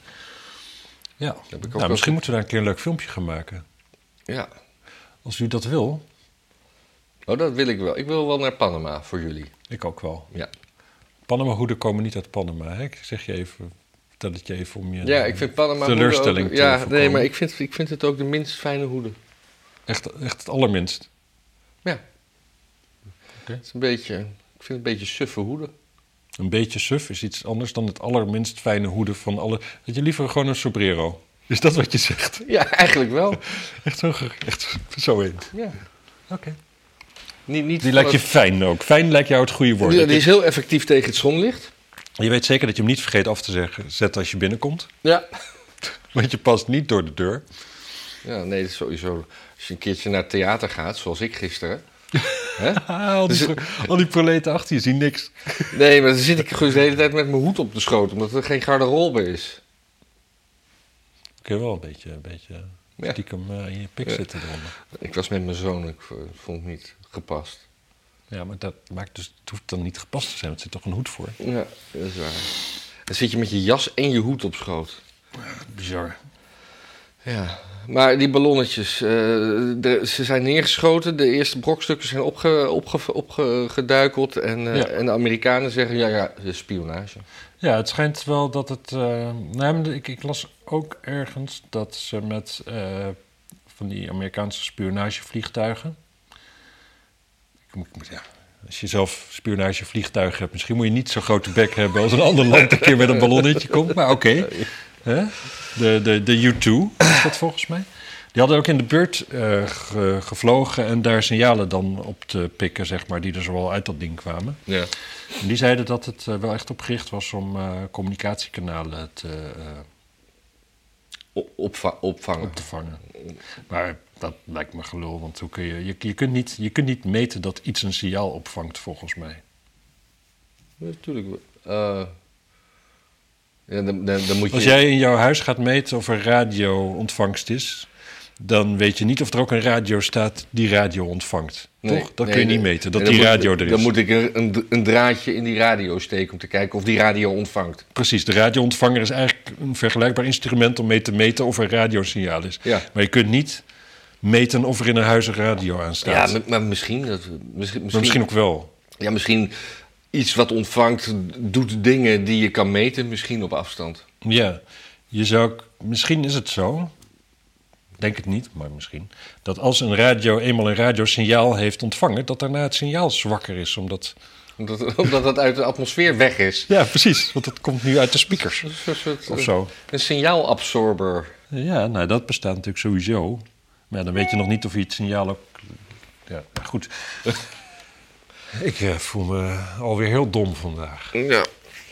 Ja, nou, misschien moeten we daar een keer een leuk filmpje gaan maken. Ja. Als u dat wil, Oh, dat wil ik wel. Ik wil wel naar Panama voor jullie. ik ook wel. Ja, Panama-hoeden komen niet uit Panama, hè? Ik zeg je even, vertel het je even om je ja ik vind Panama... teleurstelling ook- te Ja, nee, maar ik vind, ik vind het ook de minst fijne hoeden. Echt, echt het allerminst. Ja. Oké. Het is een beetje... Ik vind het een beetje suffe hoeden. Een beetje suf is iets anders dan het allerminst fijne hoeden van alle... Dat je liever gewoon een sombrero. Is dat wat je zegt? Ja, eigenlijk wel. Echt zo, echt zo in. Ja. Oké. Niet, niet Die lijkt je fijn ook. Fijn lijkt jou het goede woord. Die, die is heel effectief tegen het zonlicht. Je weet zeker dat je hem niet vergeet af te zeggen, zetten als je binnenkomt. Ja. Want je past niet door de deur. Ja, nee, dat is sowieso. Als je een keertje naar het theater gaat, zoals ik gisteren. hè? Al, die Dus- al die proleten achter je zien niks. Nee, maar dan zit ik gewoon de hele tijd met mijn hoed op de schoot, omdat er geen garderobe is. Kun je wel een beetje, een beetje Ja. stiekem eh, in je pik zitten eronder. Ik was met mijn zoon, ik eh, vond het niet gepast. Ja, maar dat maakt dus, het hoeft dan niet gepast te zijn. want Er zit toch een hoed voor. Ja, dat is waar. Dan zit je met je jas en je hoed op schoot. Bizar. Ja, maar die ballonnetjes, eh, de- ze zijn neergeschoten. De eerste brokstukken zijn opge, opge, opgeduikeld. En, Ja. en de Amerikanen zeggen, ja, ja, spionage. Ja, het schijnt wel dat het. eh nou, ik, ik las ook ergens dat ze met eh, van die Amerikaanse spionagevliegtuigen. Als je zelf spionagevliegtuigen hebt, misschien moet je niet zo'n grote bek hebben als een ander land een keer met een ballonnetje komt. Maar oké. Hè? De, de, de U-2 is dat volgens mij. Die hadden ook in de buurt eh, ge- gevlogen en daar signalen dan op te pikken, zeg maar, die er zowel uit dat ding kwamen. Ja. En die zeiden dat het eh, wel echt opgericht was om eh, communicatiekanalen te, opva- opvangen. op te vangen. Maar dat lijkt me gelul, want hoe kun je, je, je, kunt niet, je kunt niet meten dat iets een signaal opvangt, volgens mij. Natuurlijk. ja, dan, dan, dan moet je... Als jij in jouw huis gaat meten of er radio-ontvangst is, dan weet je niet of er ook een radio staat die radio ontvangt. Nee, Toch? Dat nee, kun je niet meten, dat die radio moet, er is. Dan moet ik een, een draadje in die radio steken om te kijken of die radio ontvangt. Precies, de radioontvanger is eigenlijk een vergelijkbaar instrument om mee te meten of er radiosignaal is. Ja. Maar je kunt niet meten of er in een huis een radio aan Ja, staat. maar, maar misschien, dat, misschien, misschien, misschien ook wel. ja, misschien iets wat ontvangt doet dingen die je kan meten, misschien op afstand. Ja, je zou, misschien is het zo, denk het niet, maar misschien, dat als een radio eenmaal een radiosignaal heeft ontvangen, dat daarna het signaal zwakker is. Omdat, Omdat, omdat het uit de atmosfeer weg is. ja, precies, want dat komt nu uit de speakers Een soort, of zo. Een signaalabsorber. Ja, nou, dat bestaat natuurlijk sowieso. Maar ja, dan weet je nog niet of je het signaal ook... Ja, goed. Ik eh, voel me alweer heel dom vandaag. Ja.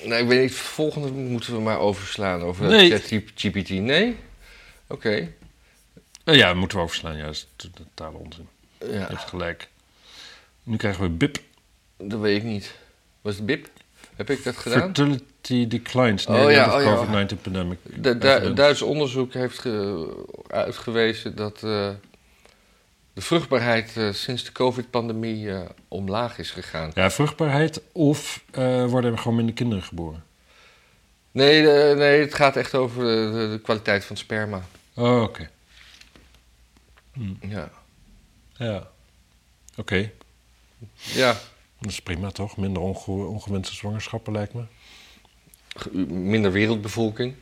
Nee, ik weet niet. Volgende moeten we maar overslaan over Nee. ChatGPT. Nee? Oké. Eh, ja, moeten we overslaan. Ja, dat is t- totale onzin. Je Ja, hebt gelijk. Nu krijgen we BIP. dat weet ik niet. Was het BIP? Heb ik dat gedaan? Fertility declines. Oh Nee, ja, de oh ja. COVID-19 pandemic. De, Du- Duits onderzoek heeft ge- uitgewezen dat eh, de vruchtbaarheid eh, sinds de COVID-pandemie eh, omlaag is gegaan. Ja, vruchtbaarheid of worden er gewoon minder kinderen geboren? Nee, nee het gaat echt over de, de- de kwaliteit van sperma. Oh, oké. Ja. Ja. Oké. ja, Dat is prima, toch? Minder onge ongewenste zwangerschappen, lijkt me. minder wereldbevolking.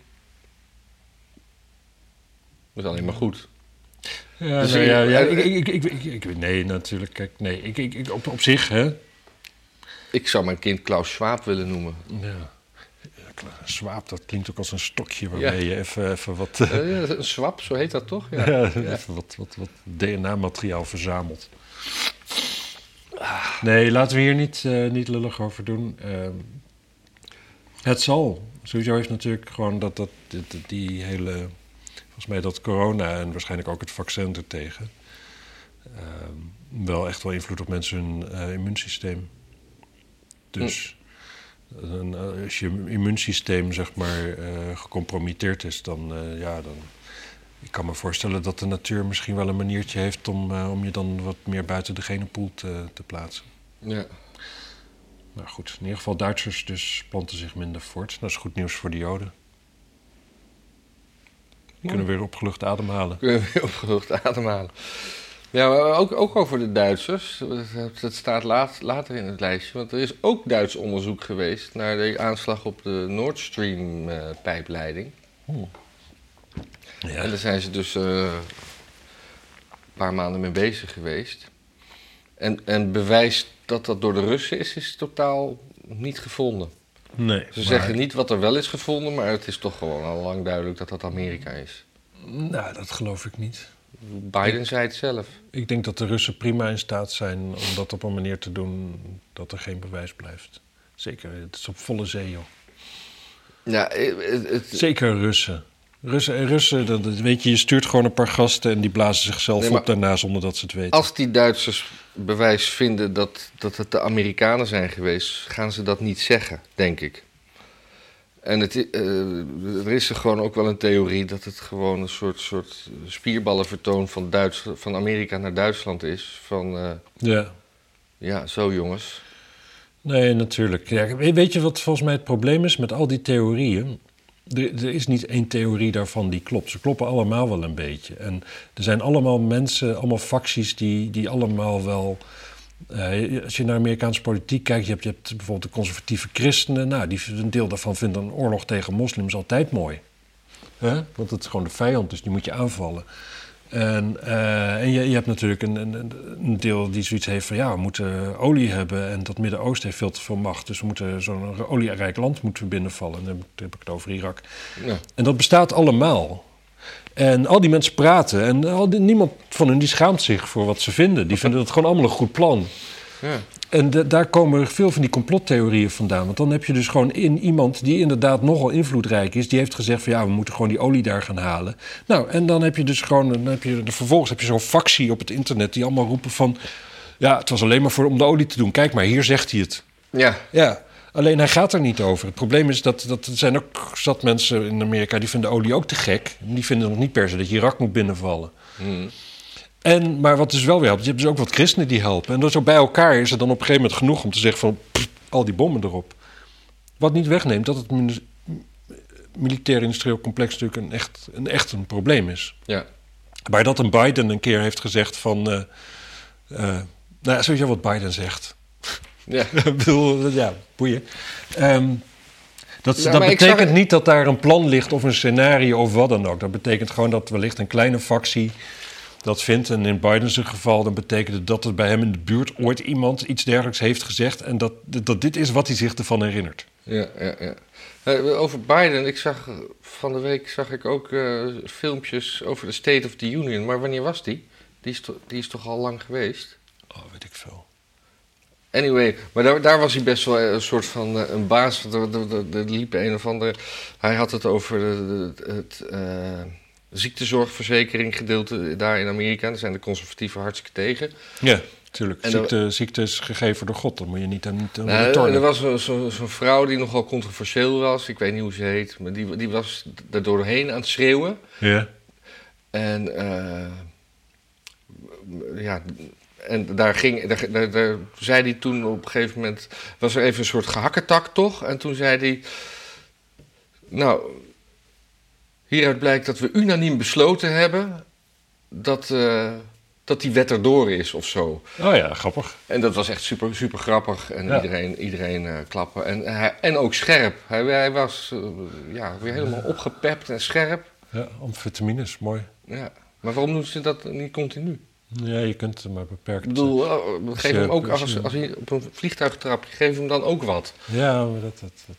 Dat is alleen maar goed. Ja, Dus nou ja, ja, ik, ik, ik, nee, natuurlijk. Kijk, nee, ik, ik, ik- op, op zich, hè. Ik zou mijn kind Klaus Schwab willen noemen. Ja. Zwaap, dat klinkt ook als een stokje waarmee je even, even wat, Eh, een swap, zo heet dat toch? Ja. ja, even wat, wat, wat DNA-materiaal verzamelt. Nee, laten we hier niet, eh, niet lullig over doen. Ehm, het zal. Sowieso heeft natuurlijk gewoon dat, dat, die, die hele... Volgens mij dat corona en waarschijnlijk ook het vaccin ertegen... ehm, wel echt wel invloed op mensen hun eh, immuunsysteem. Dus een, eh, als je immuunsysteem zeg maar eh, gecompromitteerd is, dan eh, ja, dan. Ik kan me voorstellen dat de natuur misschien wel een maniertje heeft om, om je dan wat meer buiten de genenpool te, te plaatsen. Ja. Nou goed, in ieder geval Duitsers dus planten zich minder voort. Dat is goed nieuws voor de Joden. Die kunnen weer opgelucht ademhalen. Kunnen we weer opgelucht ademhalen. Ja, maar ook, ook over de Duitsers. Dat- staat laat, later in het lijstje. Want er is ook Duits onderzoek geweest naar de aanslag op de Nord Stream eh, pijpleiding. En Ja. daar zijn ze dus eh, een paar maanden mee bezig geweest. En, en bewijs dat dat door de Russen is, is totaal niet gevonden. Nee, Ze maar- zeggen niet wat er wel is gevonden, maar het is toch gewoon al lang duidelijk dat dat Amerika is. Nou, dat geloof ik niet. Biden zei het zelf. Ik denk dat de Russen prima in staat zijn om dat op een manier te doen dat er geen bewijs blijft. Zeker, het is op volle zee, joh. Ja, het, het- Zeker Russen. Russen, Russen dat, weet je, je stuurt gewoon een paar gasten en die blazen zichzelf Nee, op daarna zonder dat ze het weten. als die Duitsers bewijs vinden dat, dat het de Amerikanen zijn geweest, gaan ze dat niet zeggen, denk ik. En het, eh, er is er gewoon ook wel een theorie dat het gewoon een soort, soort spierballenvertoon van, Duits, van Amerika naar Duitsland is. Van, eh, Ja. ja, zo jongens. Nee, natuurlijk. Ja, we- weet je wat volgens mij het probleem is met al die theorieën? Er, er is niet één theorie daarvan die klopt. Ze kloppen allemaal wel een beetje. En er zijn allemaal mensen, allemaal facties die, die allemaal wel. Eh, als je naar Amerikaanse politiek kijkt, je hebt, je hebt bijvoorbeeld de conservatieve christenen. Nou, die, een deel daarvan vindt een oorlog tegen moslims altijd mooi. Hè? Want het is gewoon de vijand, dus die moet je aanvallen. En, eh, en je, je hebt natuurlijk een, een, een deel die zoiets heeft van ja, we moeten olie hebben en dat Midden-Oosten heeft veel te veel macht. Dus we moeten zo'n olierijk land moeten binnenvallen. En dan heb ik- dan heb ik het over Irak. Ja. En dat bestaat allemaal. En al die mensen praten en al die, niemand van hen die schaamt zich voor wat ze vinden. Die vinden het gewoon allemaal een goed plan. Ja. En de- daar komen veel van die complottheorieën vandaan. Want dan heb je dus gewoon in iemand die inderdaad nogal invloedrijk is. Die heeft gezegd van ja, we moeten gewoon die olie daar gaan halen. Nou, en dan heb je dus gewoon, dan heb je, vervolgens heb je zo'n factie op het internet die allemaal roepen van... Ja, het was alleen maar voor om de olie te doen. Kijk maar, hier zegt hij het. Ja. Ja, alleen hij gaat er niet over. Het probleem is dat, dat er zijn ook zat mensen in Amerika... die vinden olie ook te gek. Die vinden nog niet per se dat je Irak moet binnenvallen. Hmm. En, maar wat dus wel weer helpt, je hebt dus ook wat christenen die helpen. En dus zo bij elkaar is er dan op een gegeven moment genoeg om te zeggen van... pff, al die bommen erop. Wat niet wegneemt dat het militair-industrieel complex natuurlijk een echt, een echt een probleem is. Ja. Maar dat een Biden een keer heeft gezegd van... eh eh, nou, sowieso wat Biden zegt. Ja. Ik bedoel, ja, boeien. Ehm, dat Ja, dat betekent het- niet dat daar een plan ligt of een scenario of wat dan ook. Dat betekent gewoon dat wellicht een kleine factie dat vindt. En in Biden's geval dan betekent het dat er bij hem in de buurt ooit iemand iets dergelijks heeft gezegd. En dat, dat dit is wat hij zich ervan herinnert. Ja, ja, ja. Eh, over Biden, ik zag van de week zag ik ook eh, filmpjes over de State of the Union. Maar wanneer was die? Die is, to- die is toch al lang geweest? Oh, weet ik veel. Anyway, maar daar, daar was hij best wel een soort van eh, een baas. Er, er, liep een of andere. Hij had het over de, de- het eh, ziektezorgverzekering gedeelte daar in Amerika. Daar zijn de conservatieven hartstikke tegen. Ja, natuurlijk. En Ziekte, ziekte is gegeven door God. Dan moet je niet aan, niet Nou, er was zo'n zo, vrouw die nogal controversieel was. Ik weet niet hoe ze heet. Maar die, die was er doorheen aan het schreeuwen. Ja. En eh, ja, en daar, ging, daar, daar, daar zei hij toen op een gegeven moment... was er even een soort gehakketak toch? En toen zei hij... Nou, hieruit blijkt dat we unaniem besloten hebben... dat, eh, dat die wet erdoor is of zo. Oh ja, grappig. En dat was echt super, super grappig. En Ja. iedereen, iedereen eh, klappen. En, hij, en ook scherp. Hij, hij was eh, ja, weer helemaal opgepept en scherp. Ja, amfetamines, mooi. Ja. Maar waarom doen ze dat niet continu? Ja, je kunt het maar beperkt. Ik bedoel, oh, geef je- hem ook, als als, je- op een vliegtuig trapt, geef hem dan ook wat. Ja, maar dat, dat, dat.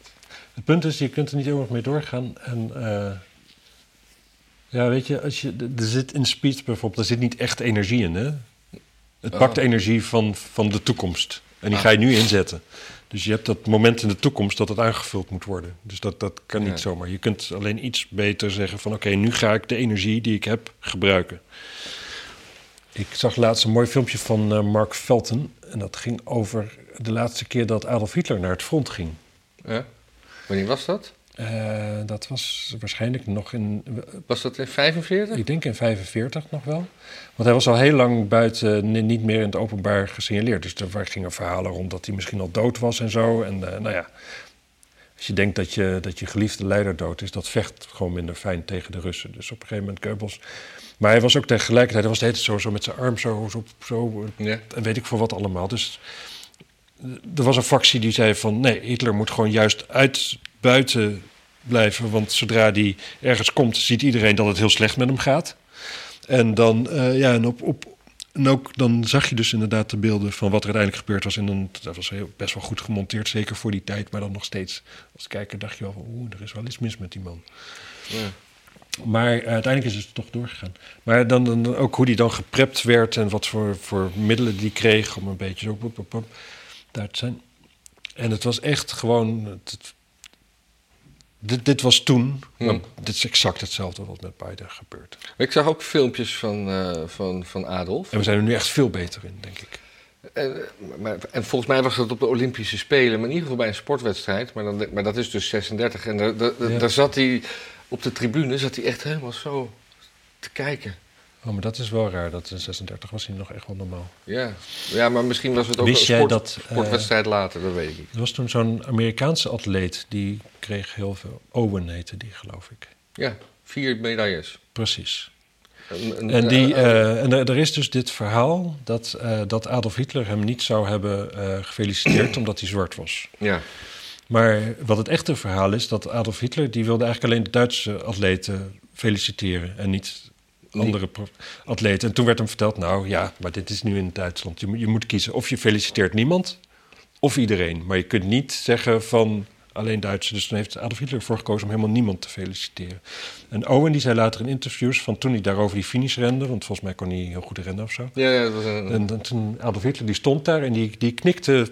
Het punt is, je kunt er niet eeuwig mee doorgaan. En eh, ja, weet je, als je, er zit in speech bijvoorbeeld, er zit niet echt energie in, hè? Het Oh. pakt energie van, van de toekomst. En die Ah. ga je nu inzetten. Dus je hebt dat moment in de toekomst dat het aangevuld moet worden. Dus dat, dat kan niet zomaar. Je kunt alleen iets beter zeggen van... oké, nu ga ik de energie die ik heb gebruiken. Ik zag laatst een mooi filmpje van eh, Mark Felton. En dat ging over de laatste keer dat Adolf Hitler naar het front ging. Ja. Wanneer was dat? Eh, dat was waarschijnlijk nog in... Was dat in 45? Ik denk in 45 nog wel. Want hij was al heel lang buiten, ni- niet meer in het openbaar gesignaleerd. Dus er gingen verhalen rond dat hij misschien al dood was en zo. En eh, nou ja, als je denkt dat je, dat je geliefde leider dood is, dat vecht gewoon minder fijn tegen de Russen. Dus op een gegeven moment Goebbels. Maar hij was ook tegelijkertijd, hij was de hele tijd zo, zo met zijn arm zo, zo, zo Ja. en weet ik voor wat allemaal. Dus eh, er was een factie die zei van nee, Hitler moet gewoon juist uit buiten blijven. Want zodra die ergens komt, ziet iedereen dat het heel slecht met hem gaat. En dan, eh, ja, en op, op, en ook dan zag je dus inderdaad de beelden van wat er uiteindelijk gebeurd was. En dan, dat was heel, best wel goed gemonteerd, zeker voor die tijd. Maar dan nog steeds, als kijker dacht je wel van, oeh, er is wel iets mis met die man. Ja. Maar eh, uiteindelijk is het toch doorgegaan. Maar dan, dan ook hoe die dan geprept werd en wat voor, voor middelen die kreeg om een beetje zo pop, pop, pop, daar te zijn. En het was echt gewoon. het- dit, dit was toen, Hmm. maar dit is exact hetzelfde wat met Biden gebeurt. Ik zag ook filmpjes van, eh, van, van Adolf. En we zijn er nu echt veel beter in, denk ik. En, maar, en volgens mij was dat op de Olympische Spelen, maar in ieder geval bij een sportwedstrijd. Maar, dan, maar dat is dus 36. En daar, daar, Ja. daar zat hij op de tribune, zat hij echt helemaal zo te kijken. Oh, maar dat is wel raar. Dat in 36 was hij nog echt wel normaal. Ja, ja maar misschien was het ook Wist een sport, dat, eh, later, dat weet ik niet. Er was toen zo'n Amerikaanse atleet, die kreeg heel veel. Owen heette die, geloof ik. Ja, vier medailles. Precies. Een- En, die, eh, en er, er is dus dit verhaal dat, eh, dat Adolf Hitler hem niet zou hebben gefeliciteerd omdat hij zwart was. ja, Maar wat het echte verhaal is, dat Adolf Hitler die wilde eigenlijk alleen de Duitse atleten feliciteren en niet andere atleten. En toen werd hem verteld, nou ja, maar dit is nu in Duitsland. Je moet, je moet kiezen of je feliciteert niemand of iedereen. Maar je kunt niet zeggen van alleen Duitsers. Dus toen heeft Adolf Hitler ervoor gekozen om helemaal niemand te feliciteren. En Owen die zei later in interviews van toen hij daarover die finish rende, want volgens mij kon hij heel goed rennen of zo. Ja, ja, dat was een... En dan, toen Adolf Hitler die stond daar en die, die knikte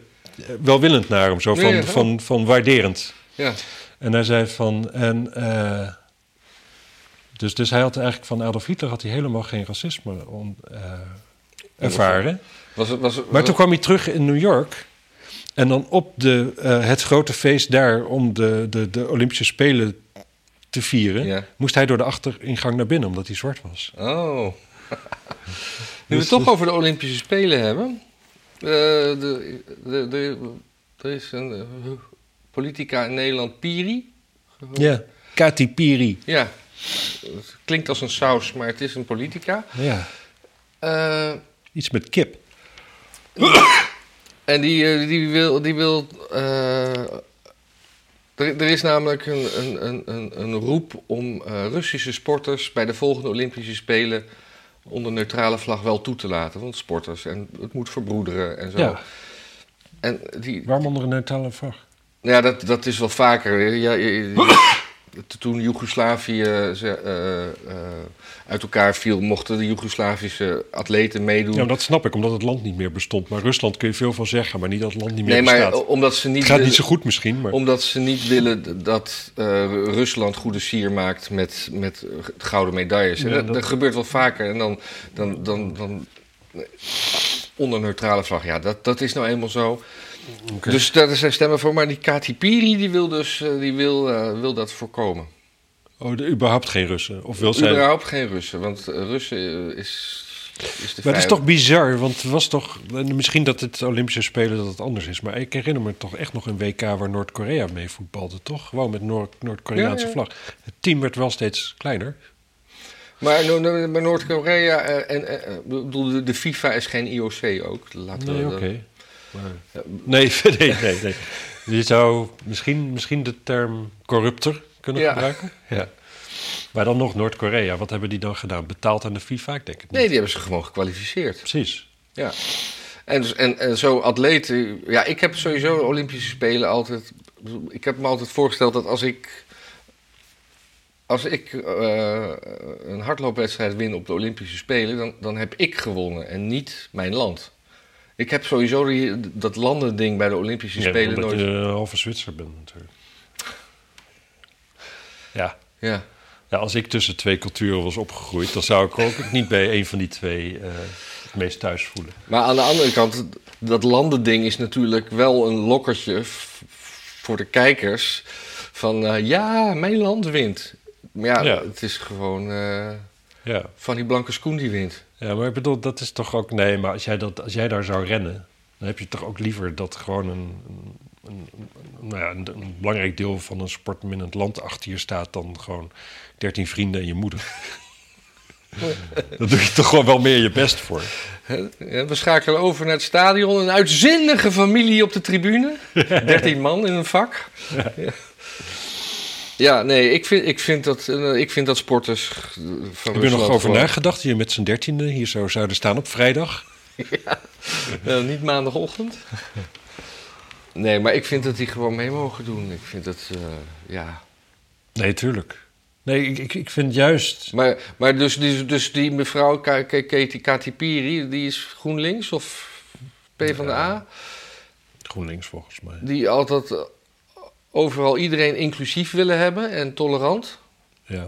welwillend naar hem, zo van, ja. van, van waarderend. ja. En hij zei van. En, eh, dus, dus hij had eigenlijk van Adolf Hitler had hij helemaal geen racisme on, eh, ervaren. Was het, was het, Maar toen kwam hij terug in New York. En dan op de, eh, het grote feest daar om de, de, de Olympische Spelen te vieren, Ja. moest hij door de achteringang naar binnen omdat hij zwart was. Oh. Nu we het toch dus- over de Olympische Spelen hebben. Eh, de, de, de, er is een eh, politica in Nederland, Piri. Ja, Kati Piri. Ja, het klinkt als een saus, maar het is een politica. Ja, Eh, iets met kip. en die, die wil. Die wil er, er is namelijk een, een, een, een, een roep om Russische sporters bij de volgende Olympische Spelen onder neutrale vlag wel toe te laten. Want sporters en het moet verbroederen en zo. Ja. En die, Waarom onder een neutrale vlag? ja, dat, dat is wel vaker. Ja, je- je- toen Joegoslavië eh, ze, eh, eh, uit elkaar viel, mochten de Joegoslavische atleten meedoen. Ja, dat snap ik, omdat het land niet meer bestond. Maar Rusland kun je veel van zeggen, maar niet dat het land niet meer nee, maar omdat ze niet het gaat willen- niet zo goed misschien, maar... Omdat ze niet willen dat Rusland goede sier maakt met, met gouden medailles. Ja, dat, dat- dat gebeurt wel vaker. En dan, dan, dan, dan onder neutrale vlag. Ja, dat, dat is nou eenmaal zo. Oké. Dus daar zijn stemmen voor. Maar die Kati Piri die wil dus eh, die wil, eh, wil dat voorkomen. Oh, de, überhaupt geen Russen? Of wil zij... Überhaupt geen Russen. Want eh, Russen is, is de Maar het is toch bizar, want het was toch... Misschien dat het Olympische Spelen dat het anders is. Maar ik herinner me toch echt nog een WK waar Noord-Korea mee voetbalde, toch? Gewoon met Noord- Noord-Koreaanse Ja, ja. vlag. Het team werd wel steeds kleiner. Maar, no- no- maar Noord-Korea en bedoel, de, FIFA is geen IOC ook. Laten Nee, we oké. Maar- Nee, nee, nee, nee. Je zou misschien, misschien de term corrupter kunnen Ja. gebruiken. Ja. Maar dan nog Noord-Korea. Wat hebben die dan gedaan? Betaald aan de FIFA? Ik denk het niet. Nee, die hebben ze gewoon gekwalificeerd. Precies. Ja. En, dus- en, en zo atleten. Ja, ik heb sowieso Olympische Spelen altijd. Ik heb me altijd voorgesteld dat als ik. Als ik eh, een hardloopwedstrijd win op de Olympische Spelen, dan, dan heb ik gewonnen en niet mijn land. Ik heb sowieso die, dat landending bij de Olympische Ja, Spelen omdat nooit. je een halve Zwitser bent natuurlijk. Ja. Ja. ja, als ik tussen twee culturen was opgegroeid... dan zou ik ook niet bij een van die twee eh, het meest thuis voelen. Maar aan de andere kant, dat landending is natuurlijk wel een lokkertje voor de kijkers. Van eh, ja, mijn land wint. Maar ja, Ja. het is gewoon eh, Ja. van die blanke schoen die wint. Ja, maar ik bedoel, dat is toch ook... Nee, maar als jij, dat, als jij daar zou rennen... dan heb je toch ook liever dat gewoon een... een, een, nou ja, een, een belangrijk deel van een sportminnend land achter je staat... dan gewoon dertien vrienden en je moeder. Daar doe je toch gewoon wel meer je best voor. We schakelen over naar het stadion. Een uitzinnige familie op de tribune. 13 man in een vak. Ja, ja nee, ik vind, ik, vind dat, eh, ik vind dat sporters eh, van Heb je nog over gewoon- nagedacht hier met z'n dertiende hier zo zouden staan op vrijdag? Eh, niet maandagochtend. Nee, maar ik vind dat die gewoon mee mogen doen. Ik vind dat, ja... Nee, tuurlijk. Nee, ik, ik, ik vind juist... Maar, maar dus, die, dus die mevrouw Ka- Ka- Katie Kati Piri, die is GroenLinks of PvdA? GroenLinks volgens mij. Die altijd overal iedereen inclusief willen hebben en tolerant. Ja.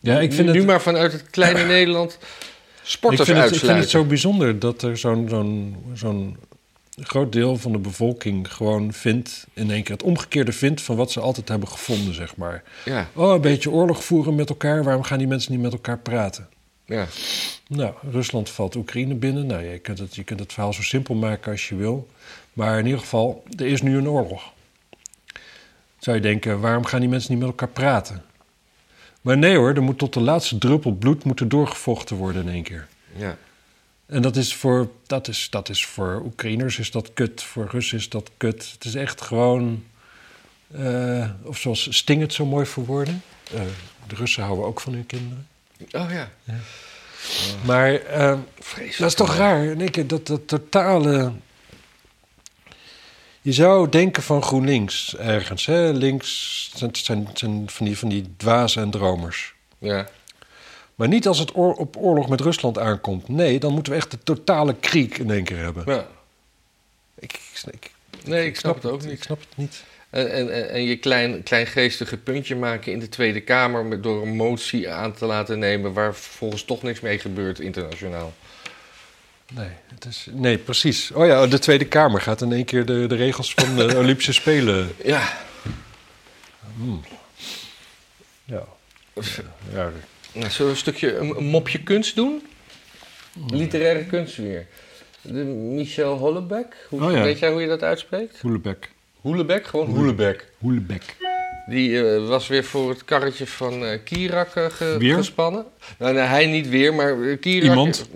Ja, ik vind nu, het... nu maar vanuit het kleine Nederland ik sporters vind, het, ik vind het zo bijzonder dat er zo'n zo'n zo'n groot deel van de bevolking gewoon vindt... in één keer het omgekeerde vindt van wat ze altijd hebben gevonden, zeg maar. Ja, Oh, een beetje oorlog voeren met elkaar. Waarom gaan die mensen niet met elkaar praten? ja. Nou, Rusland valt Oekraïne binnen. Nou, je kunt, het, je kunt het verhaal zo simpel maken als je wil. Maar in ieder geval, er is nu een oorlog. Zou je denken, waarom gaan die mensen niet met elkaar praten? Maar nee hoor, er moet tot de laatste druppel bloed moeten doorgevochten worden in één keer. ja. En dat is voor, dat is, dat is voor Oekraïners is dat kut, voor Russen is dat kut. Het is echt gewoon, eh, of zoals Sting het zo mooi verwoordde. eh, de Russen houden ook van hun kinderen. Oh ja. Maar eh, dat is toch raar, in één keer dat, dat totale... Je zou denken van GroenLinks ergens. Hè? Links zijn, zijn, zijn van, die, van die dwazen en dromers. Ja. Maar niet als het oor- op oorlog met Rusland aankomt. Nee, dan moeten we echt de totale kriek in één keer hebben. ja. Ik, ik, ik- Nee, ik snap het ook Ik niet. snap het niet. En, en, en- en je klein, kleingeestige puntje maken in de Tweede Kamer... Met, door een motie aan te laten nemen... waar volgens toch niks mee gebeurt internationaal. Nee, het is, nee, precies. Oh ja, de Tweede Kamer gaat in één keer de, de regels van de Olympische Spelen. Ja. Ja. ja. Nou, zullen we een stukje een, een mopje kunst doen? Literaire kunst weer. De Michel Hollebeck. Hoe, Oh ja. Weet jij hoe je dat uitspreekt? Hoelebek. Hoelebeck? Gewoon Hoelebeck. Hoelebek. Die eh, was weer voor het karretje van Kirak eh, ge- Weer? gespannen. Nou, nee, hij niet weer, maar eh, Kirak... Iemand?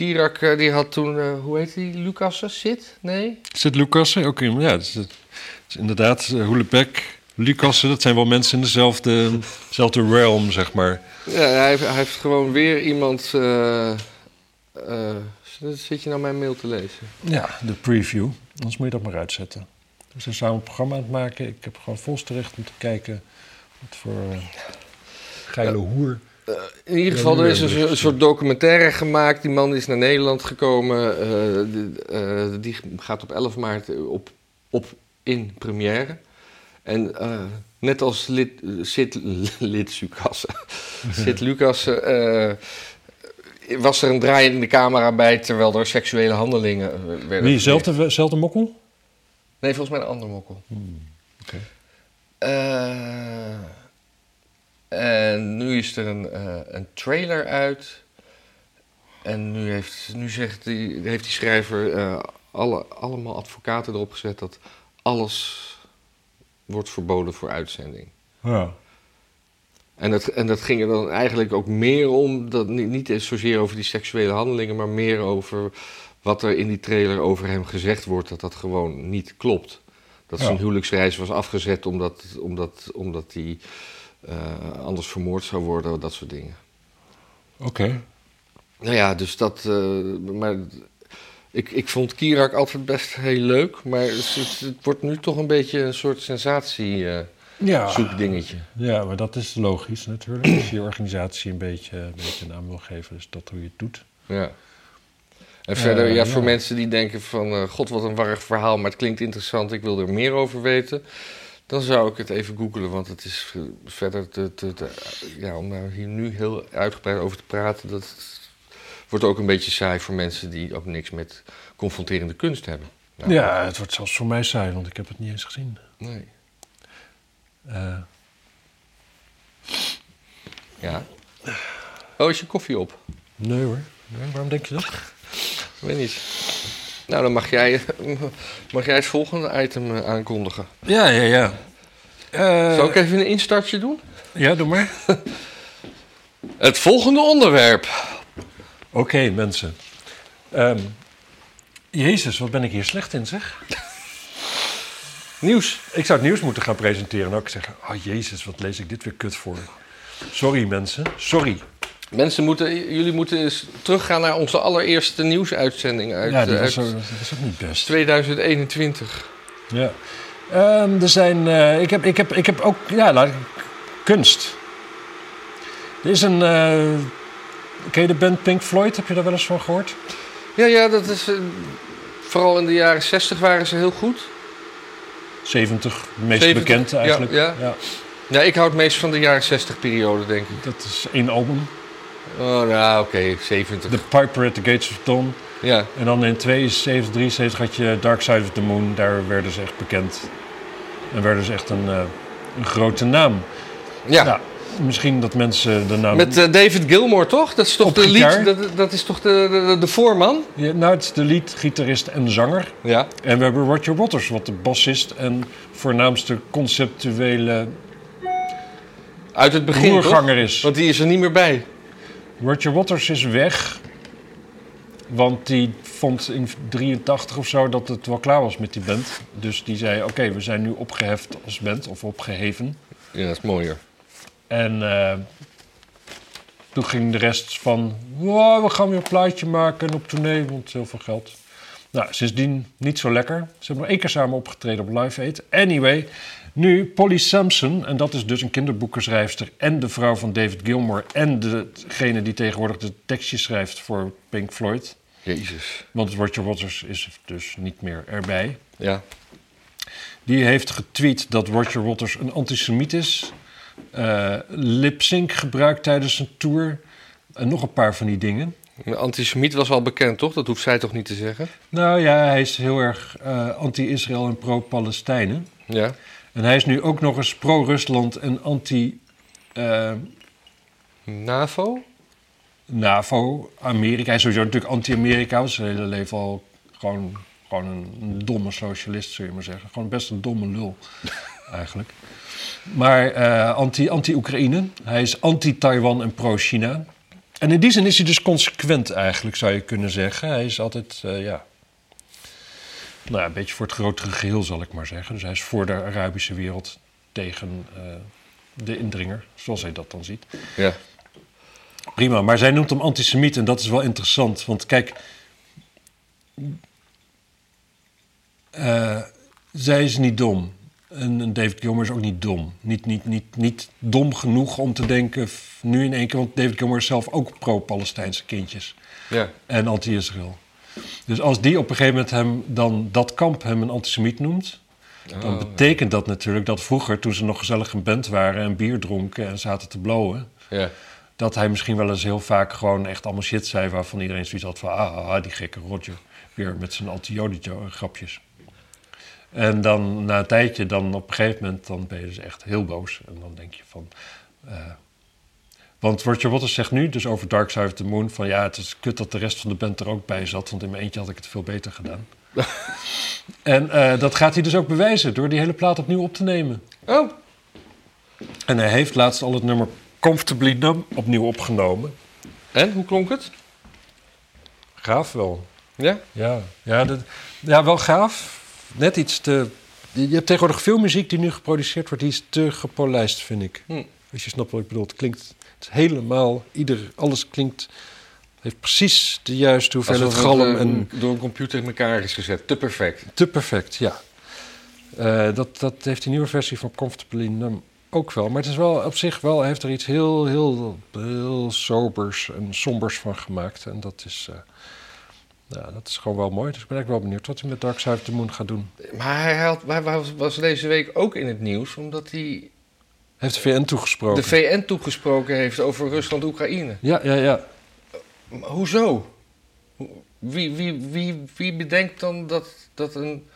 Eh, Kirak eh, die had toen, eh, hoe heet die, Lucassen? Zit? Nee? Zit Lucas ook in? Ja, het is, het is inderdaad uh, Hoelebek, Lucassen. Dat zijn wel mensen in dezelfde, dezelfde realm, zeg maar. Ja, hij, heeft- hij heeft gewoon weer iemand... eh, eh, zit je nou mijn mail te lezen? Ja, de preview. Anders moet je dat maar uitzetten. We zijn samen een programma aan het maken. Ik heb gewoon volsterecht om te kijken wat voor uh, geile hoer. In ieder geval, er is een, een soort documentaire gemaakt. Die man is naar Nederland gekomen. eh, die, eh, die gaat op 11 maart op, op in première. En eh, net als lid, Sid, lid Sucasse, Sid Lucas... eh, was er een draaiende camera bij terwijl er seksuele handelingen eh, werden Wie, zelfde, zelfde mokkel? Nee, volgens mij een ander mokkel. Oké. Eh, en nu is er een, eh, een trailer uit. En nu heeft, nu zegt die, heeft die schrijver eh, alle, allemaal advocaten erop gezet dat alles wordt verboden voor uitzending. Ja. En dat, en dat ging er dan eigenlijk ook meer om, dat, niet, niet zozeer over die seksuele handelingen, maar meer over wat er in die trailer over hem gezegd wordt, dat dat gewoon niet klopt. Dat Ja. zijn huwelijksreis was afgezet omdat, omdat, omdat hij eh, anders vermoord zou worden, dat soort dingen. Oké. Nou ja, dus dat. eh, maar ik, ik vond Kirak altijd best heel leuk, maar het, het- het wordt nu toch een beetje een soort sensatie eh, Ja. zoekdingetje. ja, maar dat is logisch natuurlijk. Als je je organisatie een beetje, een beetje naam wil geven, is dat hoe je het doet. Ja. En verder, ja, ja. voor mensen die denken van... god, wat een warrig verhaal, maar het klinkt interessant... ik wil er meer over weten... dan zou ik het even googlen, want het is eh, verder... Te, te, te- ja, om daar hier nu heel uitgebreid over te praten... dat wordt ook een beetje saai voor mensen... die ook niks met confronterende kunst hebben. Nou, Ja, het wordt zelfs voor mij saai, want ik heb het niet eens gezien. Nee. Eh, Ja. Oh, is je koffie op? nee hoor. Nee, waarom denk je dat? Ik weet niet. Nou, dan mag jij, mag jij het volgende item eh, aankondigen. Ja, ja, ja. Eh, Zal ik even een instartje doen? Ja, doe maar. Het volgende onderwerp. Oké, mensen. Ehm, Jezus, wat ben ik hier slecht in, zeg. Nieuws. Ik zou het nieuws moeten gaan presenteren en ook zeggen... Oh, Jezus, wat lees ik dit weer kut voor. Sorry, mensen. Sorry. Mensen moeten, jullie moeten eens teruggaan naar onze allereerste nieuwsuitzending uit, ja, die eh, was, uit ook, dat was ook niet best. 2021. Ja. Ehm, er zijn... eh, ik, heb, ik, heb, ik heb ook... Ja, laat ik- kunst. Er is een... eh ken je de band Pink Floyd? Heb je daar wel eens van gehoord? Ja, ja, dat is. vooral in de jaren 60 waren ze heel goed. 70, het meest 70, bekend ja, eigenlijk. ja. Ja, ik hou het meest van de jaren 60 periode, denk ik. Dat is één album. Oh, nou, oké, 70. The Piper at the Gates of Dawn. Ja, En dan in 72, 73 had je Dark Side of the Moon. Daar werden ze echt bekend. En werden ze echt een, eh, een grote naam. ja. Ja, misschien dat mensen de naam... Met eh, David Gilmour, toch? Dat is toch de lied, dat, dat is toch de, de, de voorman? Ja, nou, het is de lead, gitarist en zanger. Ja. En we hebben Roger Waters, wat de bassist en voornaamste conceptuele Uit het begin, toch? roerganger is. Want die is er niet meer bij. Roger Waters is weg. Want die vond in 83 of zo dat het wel klaar was met die band. Dus die zei, oké, we zijn nu opgeheft als band, of opgeheven. Ja, dat is mooier. En eh, toen ging de rest van, wow, we gaan weer een plaatje maken en op tournee, want heel veel geld. Nou, sindsdien niet zo lekker. Ze hebben nog één keer samen opgetreden op Live Aid. Anyway, nu Polly Sampson, en dat is dus een kinderboekenschrijfster... en de vrouw van David Gilmour... en degene die tegenwoordig de tekstjes schrijft voor Pink Floyd. Jezus. Want Roger Waters is dus niet meer erbij. Ja. Die heeft getweet dat Roger Waters een antisemiet is... eh lip sync gebruikt tijdens een tour... en nog een paar van die dingen... Een antisemiet was al bekend, toch? Dat hoeft zij toch niet te zeggen? Nou ja, hij is heel erg eh, anti-Israël en pro-Palestijnen. Ja. En hij is nu ook nog eens pro-Rusland en anti... eh, NAVO? NAVO, Amerika. Hij is sowieso natuurlijk anti-Amerika. was zijn hele leven al gewoon, gewoon een, domme socialist, zul je maar zeggen. Gewoon best een domme lul, eigenlijk. Maar eh, anti- anti-Oekraïne. hij is anti-Taiwan en pro-China. En in die zin is hij dus consequent eigenlijk, zou je kunnen zeggen. Hij is altijd, eh, ja... Nou ja, een beetje voor het grotere geheel, zal ik maar zeggen. Dus hij is voor de Arabische wereld tegen eh, de indringer, zoals hij dat dan ziet. Ja. Prima, maar zij noemt hem antisemiet en dat is wel interessant. Want kijk, eh, zij is niet dom. En, David Gilmour is ook niet dom. Niet, niet, niet, niet dom genoeg om te denken, nu in één keer... want David Gilmour is zelf ook pro-Palestijnse kindjes Ja. en anti-Israël. Dus als die op een gegeven moment hem dan dat kamp hem een antisemiet noemt... dan Oh, betekent dat natuurlijk dat vroeger, toen ze nog gezellig een band waren... en bier dronken en zaten te blowen ja. dat hij misschien wel eens heel vaak gewoon echt allemaal shit zei... waarvan iedereen zoiets had van... ah, ah, ah, die gekke Roger, weer met zijn anti-Jodi-grapjes. En dan na een tijdje, dan op een gegeven moment... dan ben je dus echt heel boos. En dan denk je van... eh, want Roger Waters zegt nu, dus over Dark Side of the Moon... van ja, het is kut dat de rest van de band er ook bij zat... want in mijn eentje had ik het veel beter gedaan. en eh, dat gaat hij dus ook bewijzen... door die hele plaat opnieuw op te nemen. Oh, En hij heeft laatst al het nummer Comfortably Numb opnieuw opgenomen. en hoe klonk het? Gaaf wel. Ja? Ja, ja, dat, ja wel gaaf. Net iets te... Je je hebt tegenwoordig veel muziek die nu geproduceerd wordt... die is te gepolijst, vind ik. Hm. Als je snapt wat ik bedoel. Het klinkt het helemaal... Ieder, alles klinkt... heeft precies de juiste hoeveelheid Alsof galm het, eh, en... door een computer in elkaar is gezet. Te perfect. Te perfect, ja. Eh, dat, dat heeft die nieuwe versie van Comfortably Numb ook wel. Maar het is wel op zich wel... Heeft er iets heel, heel, heel sobers en sombers van gemaakt. En dat is... eh, ja, dat is gewoon wel mooi. Dus ik ben eigenlijk wel benieuwd wat hij met Dark Side of the Moon gaat doen. Maar hij, had, hij was, deze week ook in het nieuws... omdat Hij heeft de VN toegesproken. de VN toegesproken heeft over Rusland-Oekraïne. ja, ja, ja. Hoezo? Hoe- Wie, wie, wie, wie bedenkt dan dat, dat een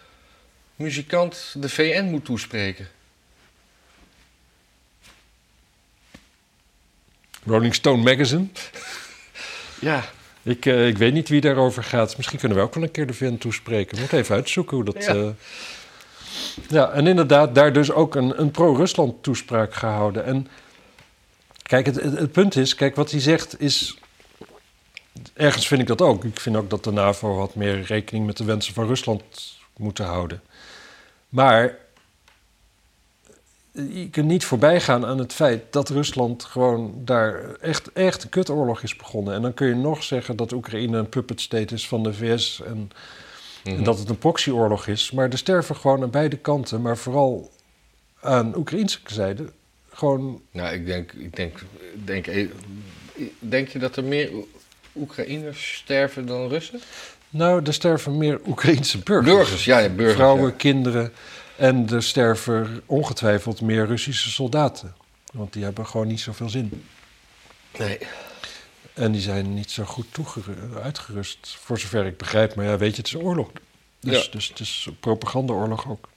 muzikant de VN moet toespreken? Rolling Stone Magazine. Ja, Ik, eh, ik weet niet wie daarover gaat. Misschien kunnen we ook wel een keer de VN toespreken. We moeten even uitzoeken hoe dat... Ja. Ja, ja en inderdaad, daar dus ook een, een pro-Rusland toespraak gehouden. En kijk, het, het, punt is... Kijk, wat hij zegt is... Ergens vind ik dat ook. Ik vind ook dat de NAVO wat meer rekening met de wensen van Rusland moeten houden. Maar je kunt niet voorbij gaan aan het feit dat Rusland gewoon daar echt, echt een kutoorlog is begonnen. En dan kun je nog zeggen dat Oekraïne een puppet state is van de VS en, en dat het een proxyoorlog is. Maar er sterven gewoon aan beide kanten, maar vooral aan Oekraïnse zijde, gewoon... nou, ik denk, ik denk, denk, eh, denk je dat er meer Oe- Oekraïners sterven dan Russen? Nou, er sterven meer Oekraïnse burgers. Burgers, ja, ja burgers. Vrouwen, ja. kinderen. En er sterven ongetwijfeld meer Russische soldaten. Want die hebben gewoon niet zoveel zin. Nee. En die zijn niet zo goed uitgerust, voor zover ik begrijp. Maar ja, weet je, het is een oorlog. Dus, Ja. dus het is een propagandaoorlog ook.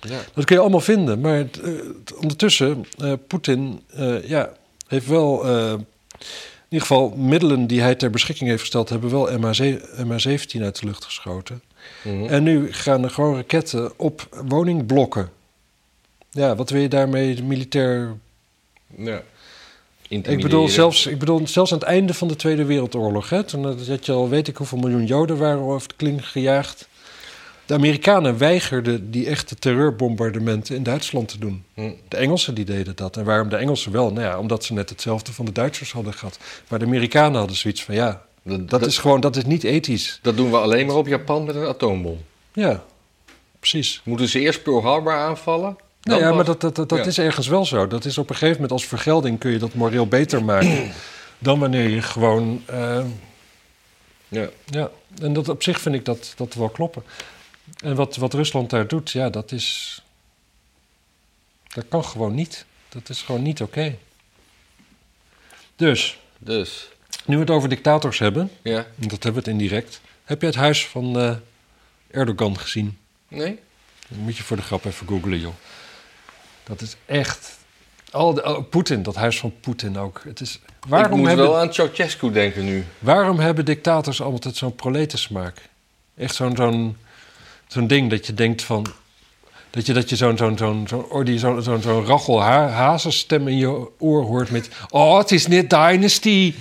Ja. Dat kun je allemaal vinden. Maar het, eh, het- ondertussen, eh, Poetin eh, ja, heeft wel... in ieder geval middelen die hij ter beschikking heeft gesteld... hebben wel MH17 uit de lucht geschoten. Mhm. En nu gaan er gewoon raketten op woningblokken. Ja, wat wil je daarmee militair ja. Ik bedoel, zelfs, ik bedoel, zelfs aan het einde van de Tweede Wereldoorlog, hè, toen had je al weet ik hoeveel miljoen Joden waren over de kling gejaagd. De Amerikanen weigerden die echte terreurbombardementen in Duitsland te doen. Hm. De Engelsen die deden dat. En waarom de Engelsen wel? Nou ja, omdat ze net hetzelfde van de Duitsers hadden gehad. Maar de Amerikanen hadden zoiets van ja, Dat, Dat, is gewoon, dat is niet ethisch. dat doen we alleen maar op Japan met een atoombom. Ja, precies. Moeten ze eerst Pearl Harbor aanvallen? Nou ja, maar dat, dat, dat, dat Ja. is ergens wel zo. Dat is op een gegeven moment als vergelding kun je dat moreel beter maken dan wanneer je gewoon. eh, Ja. ja, en dat op zich vind ik dat, dat wel kloppen. En wat, wat Rusland daar doet, ja, dat is. Dat kan gewoon niet. Dat is gewoon niet oké. Dus, Dus, nu we het over dictators hebben, ja. dat hebben we het indirect. Heb je het huis van eh, Erdogan gezien? Nee? Moet je voor de grap even googlen, joh. Dat is echt. Al de, oh, Poetin, dat huis van Poetin ook. Het is, ik waarom, moet hebben, wel aan Ceausescu denken nu. waarom hebben dictators altijd zo'n proletensmaak? Echt zo'n zo'n zo'n ding dat je denkt van. Dat je, dat je zo'n zo'n zo'n zo'n ordi- zo'n zo'n Rachel Ha- Hazenstem in je oor hoort met... Oh, het is net Dynasty.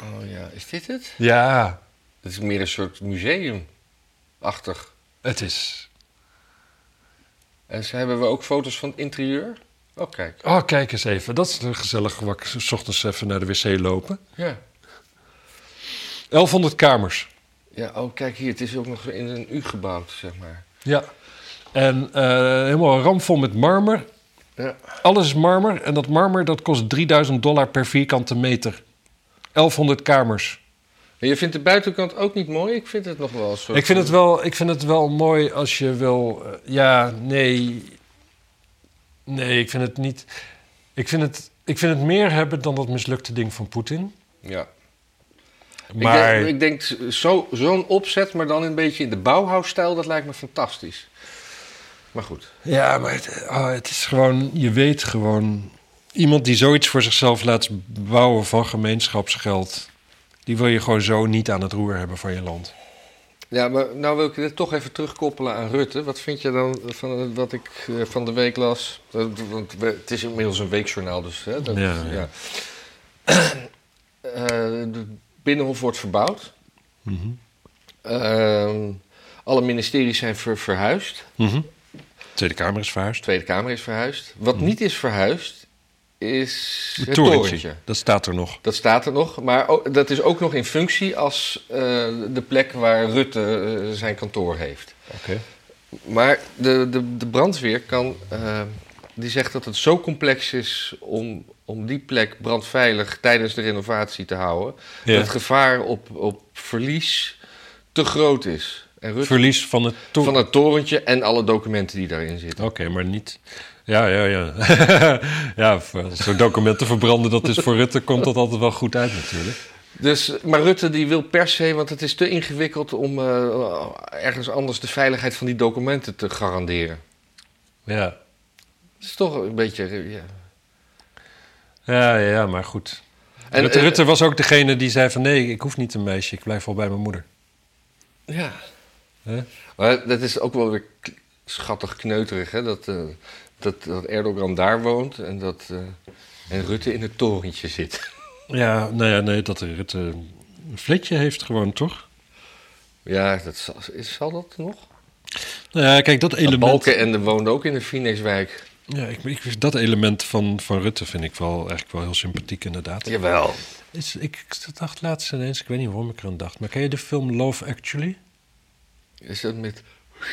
Oh ja, is dit het? Ja, Het is meer een soort museumachtig. het is... En ze hebben we ook foto's van het interieur? Oh, kijk. Oh, kijk eens even. Dat is een gezellig wak. S ochtends even naar de wc lopen. Ja. 1100 kamers. Ja, oh, kijk hier. Het is ook nog in een U gebouwd, zeg maar. Ja. En eh, helemaal ramvol met marmer. Ja. Alles is marmer. En dat marmer dat kost 3000 dollar per vierkante meter. 1100 kamers. Je vindt de buitenkant ook niet mooi? Ik vind het nog wel. Ik vind, het wel, ik vind het wel mooi als je wil... eh, ja, nee... Nee, ik vind het niet... Ik vind het, ik vind het meer hebben dan dat mislukte ding van Poetin. Ja. Maar... Ik denk, ik denk zo- zo'n opzet, maar dan een beetje in de Bauhaus-stijl, dat lijkt me fantastisch. Maar goed. Ja, maar het, oh, het is gewoon, je weet gewoon, iemand die zoiets voor zichzelf laat bouwen van gemeenschapsgeld, die wil je gewoon zo niet aan het roer hebben van je land. Ja, maar nou wil ik dit toch even terugkoppelen aan Rutte. Wat vind je dan van wat ik eh, van de week las? Want het is inmiddels een weekjournaal, dus... Hè, dat, Ja, ja. Eh, Binnenhof wordt verbouwd. Mhm. Ehm, alle ministeries zijn ver- verhuisd. Mhm. Tweede Kamer is verhuisd. De Tweede Kamer is verhuisd. Wat niet is verhuisd, is Het het torentje, torentje. dat staat er nog. Dat staat er nog, maar ook- dat is ook nog in functie als eh, de plek waar Rutte eh, zijn kantoor heeft. Oké. Maar de, de, de brandweer kan, eh, die zegt dat het zo complex is om, om die plek brandveilig tijdens de renovatie te houden, Ja. dat het gevaar op, op verlies te groot is. En Rutte, Verlies van het van het torentje en alle documenten die daarin zitten. Oké, maar niet... Ja, ja, ja. ja, zo'n documenten verbranden, dat is voor Rutte, komt dat altijd wel goed uit natuurlijk. Dus, maar Rutte die wil per se, want het is te ingewikkeld om eh, ergens anders de veiligheid van die documenten te garanderen. Ja. Het is toch een beetje. eh, Ja. Ja, ja, ja, maar goed. En, Rutte, eh, Rutte was ook degene die zei van... nee, ik hoef niet een meisje, ik blijf wel bij mijn moeder. Ja. Maar dat is ook wel weer schattig kneuterig, hè? Dat, dat, dat Erdogan daar woont en dat eh, en Rutte in het torentje zit. Ja, nou ja, nee, dat Rutte een fletje heeft gewoon, toch? Ja, dat zal, is, zal dat nog? Nou ja, kijk, dat element... Balkenende woonde ook in de Phoenixwijk. Ja, ik, ik, dat element van, van Rutte vind ik wel eigenlijk wel heel sympathiek, inderdaad. Jawel. Is, ik, ik dacht laatst ineens, ik weet niet waarom ik eraan dacht... maar ken je de film Love Actually? Is dat met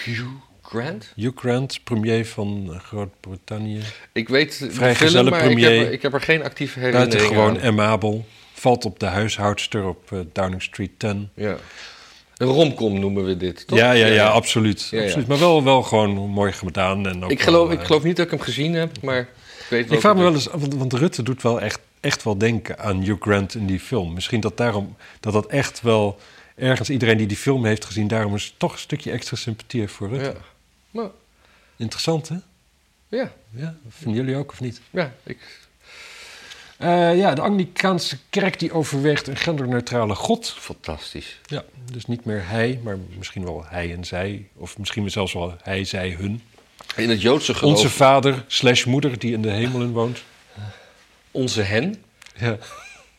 Hugh Grant? Hugh Grant, premier van eh, Groot-Brittannië. Ik weet Vrijgezelle film, maar ik premier. heb, er- ik heb er geen actieve herinnering gewoon aan. amabel. Valt op de huishoudster op eh, Downing Street 10. Ja. Een romcom noemen we dit, toch? Ja, ja, ja, absoluut. Ja, ja. absoluut. Maar wel, wel gewoon mooi gedaan. En ook Ik geloof, eh, ik geloof niet dat ik hem gezien heb, maar ik weet wel... Ik vraag me wel eens, af, want, want Rutte doet wel echt, echt wel denken aan Hugh Grant in die film. Misschien dat daarom, dat dat echt wel ergens iedereen die die film heeft gezien, daarom is toch een stukje extra sympathie voor Rutte. Ja. Maar, Interessant, hè? ja, Ja, vinden jullie ook of niet? ja, ik... Eh, ja, de Anglikaanse kerk die overweegt een genderneutrale god. Fantastisch. Ja, dus niet meer hij, maar misschien wel hij en zij. Of misschien zelfs wel hij, zij, hun. In het Joodse geloof... Onze vader slash moeder die in de hemelen woont. onze hen. Ja.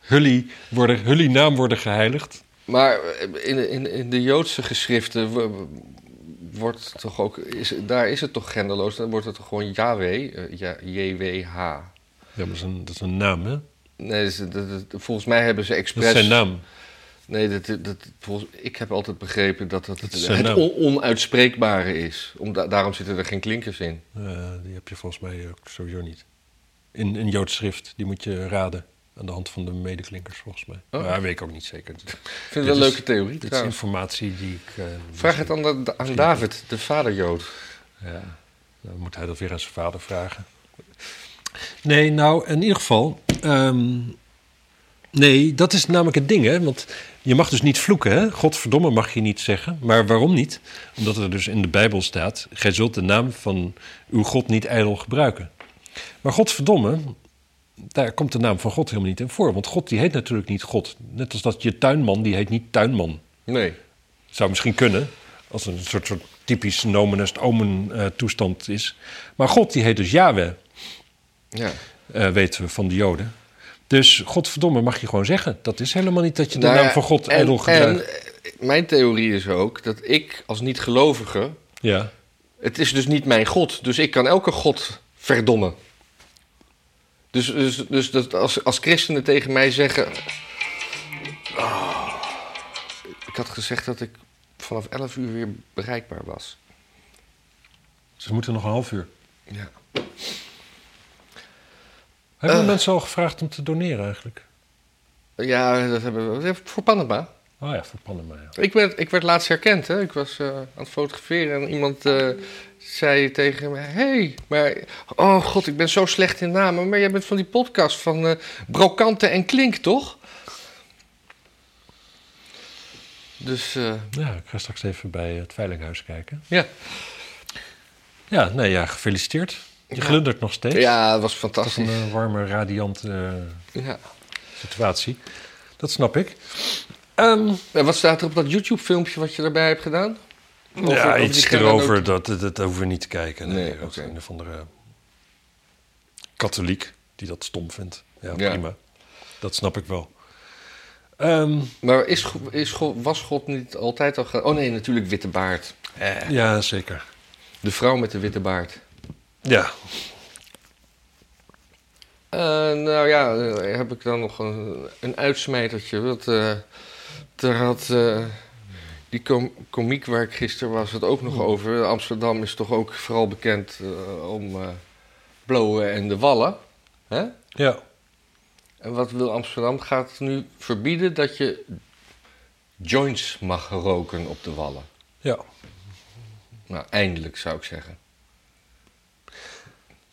Hully, worden, Hully naam worden geheiligd. Maar in, in, in de Joodse geschriften wordt toch ook... Is, daar is het toch genderloos? Dan wordt het toch gewoon Yahweh, eh, ja, JWH. Ja, maar dat is een, dat is een naam, hè? Nee, dat is- dat- dat- volgens mij hebben ze Dat expres... is zijn naam. Nee, dat, dat, volgens, ik heb altijd begrepen dat dat Dat het, on- onuitspreekbare is. Om, da- daarom zitten er geen klinkers in. Die heb je volgens mij ook sowieso niet. In een Joods schrift, die moet je raden. Aan de hand van de medeklinkers, volgens mij. Oh. Maar weet ik ook niet zeker. Ik vind het wel een leuke theorie Dit is informatie die ik... eh, Vraag het aan, de- aan David, de vaderjood. Ja, dan moet hij dat weer aan zijn vader vragen. Nee, nou, in ieder geval... ehm, nee, dat is namelijk het ding, hè. Want je mag dus niet vloeken, hè. Godverdomme mag je niet zeggen. Maar waarom niet? Omdat er dus in de Bijbel staat... gij zult de naam van uw God niet ijdel gebruiken. Maar godverdomme, daar komt de naam van God helemaal niet in voor. Want God die heet natuurlijk niet God. Net als dat je tuinman, die heet niet tuinman. Nee. Zou misschien kunnen, als een soort, soort typisch nomen est omen eh, toestand is. Maar God die heet dus Yahweh, Ja. eh, weten we van de Joden. Dus godverdomme mag je gewoon zeggen. Dat is helemaal niet dat je de Nou naam van God en- ijdel gebruikt. En mijn theorie is ook dat ik als niet-gelovige... Ja. Het is dus niet mijn God, dus ik kan elke God verdommen. Dus, dus, dus dat als, als christenen tegen mij zeggen... "Ah, ik had gezegd dat ik vanaf 11 uur weer bereikbaar was. Ze moeten nog een half uur. Ja. Hebben Eh. mensen al gevraagd om te doneren eigenlijk? Ja, dat hebben we voor Panama. Oh ja, voor Panama. Ja. Ik werd, ik werd laatst herkend. Hè? Ik was eh, aan het fotograferen en iemand eh, zei tegen me... hey, maar... Oh god, ik ben zo slecht in namen. Maar jij bent van die podcast van eh Brokante en Klink, toch? Dus eh, ja, ik ga straks even bij het Veilinghuis kijken. ja. Ja, nee, ja, gefeliciteerd. Je Ja. glundert nog steeds. ja, het was Dat is fantastisch. een eh, warme, radiante Ja. situatie. Dat snap ik. Ehm, En wat staat er op dat YouTube-filmpje wat je daarbij hebt gedaan? Over- ja, over iets erover, dat, dat, dat hoeven we niet te kijken. Nee, een of andere katholiek die dat stom vindt. Ja, Ja. prima. Dat snap ik wel. Ehm, Maar is, is God, was God niet altijd al... Oh nee, natuurlijk witte baard. ja, zeker. De vrouw met de witte baard. Ja, Eh, nou ja, eh, heb ik dan nog een, een uitsmijtertje. Want, eh, er had eh, die komiek waar ik gisteren was het ook nog over. Amsterdam is toch ook vooral bekend eh, om eh blowen en de wallen. Hè? ja. En wat wil Amsterdam? Gaat nu verbieden dat je joints mag roken op de wallen. ja. Nou, eindelijk zou ik zeggen.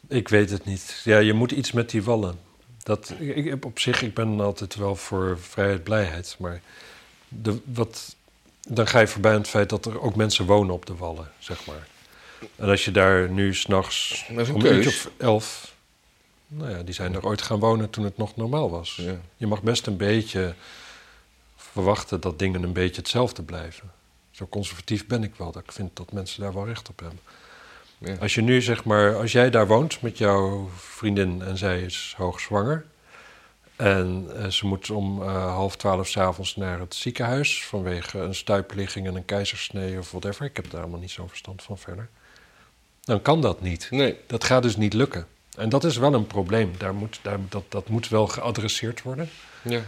Ik weet het niet. Ja, je moet iets met die wallen. Dat, ik, op zich, ik ben altijd wel voor vrijheid, blijheid. Maar de, wat, dan ga je voorbij aan het feit dat er ook mensen wonen op de wallen, zeg maar. En als je daar nu s'nachts om een uurtje of elf... Nou ja, die zijn er ooit gaan wonen toen het nog normaal was. Ja. Je mag best een beetje verwachten dat dingen een beetje hetzelfde blijven. Zo conservatief ben ik wel, dat ik vind dat mensen daar wel recht op hebben. Ja. Als je nu zeg maar, als jij daar woont met jouw vriendin en zij is hoogzwanger. En eh, ze moet om eh, half twaalf s'avonds naar het ziekenhuis vanwege een stuipligging en een keizersnee of whatever. Ik heb daar helemaal niet zo'n verstand van verder. Dan kan dat niet. Nee, Dat gaat dus niet lukken. En dat is wel een probleem. Daar moet, daar, dat, dat moet wel geadresseerd worden. ja.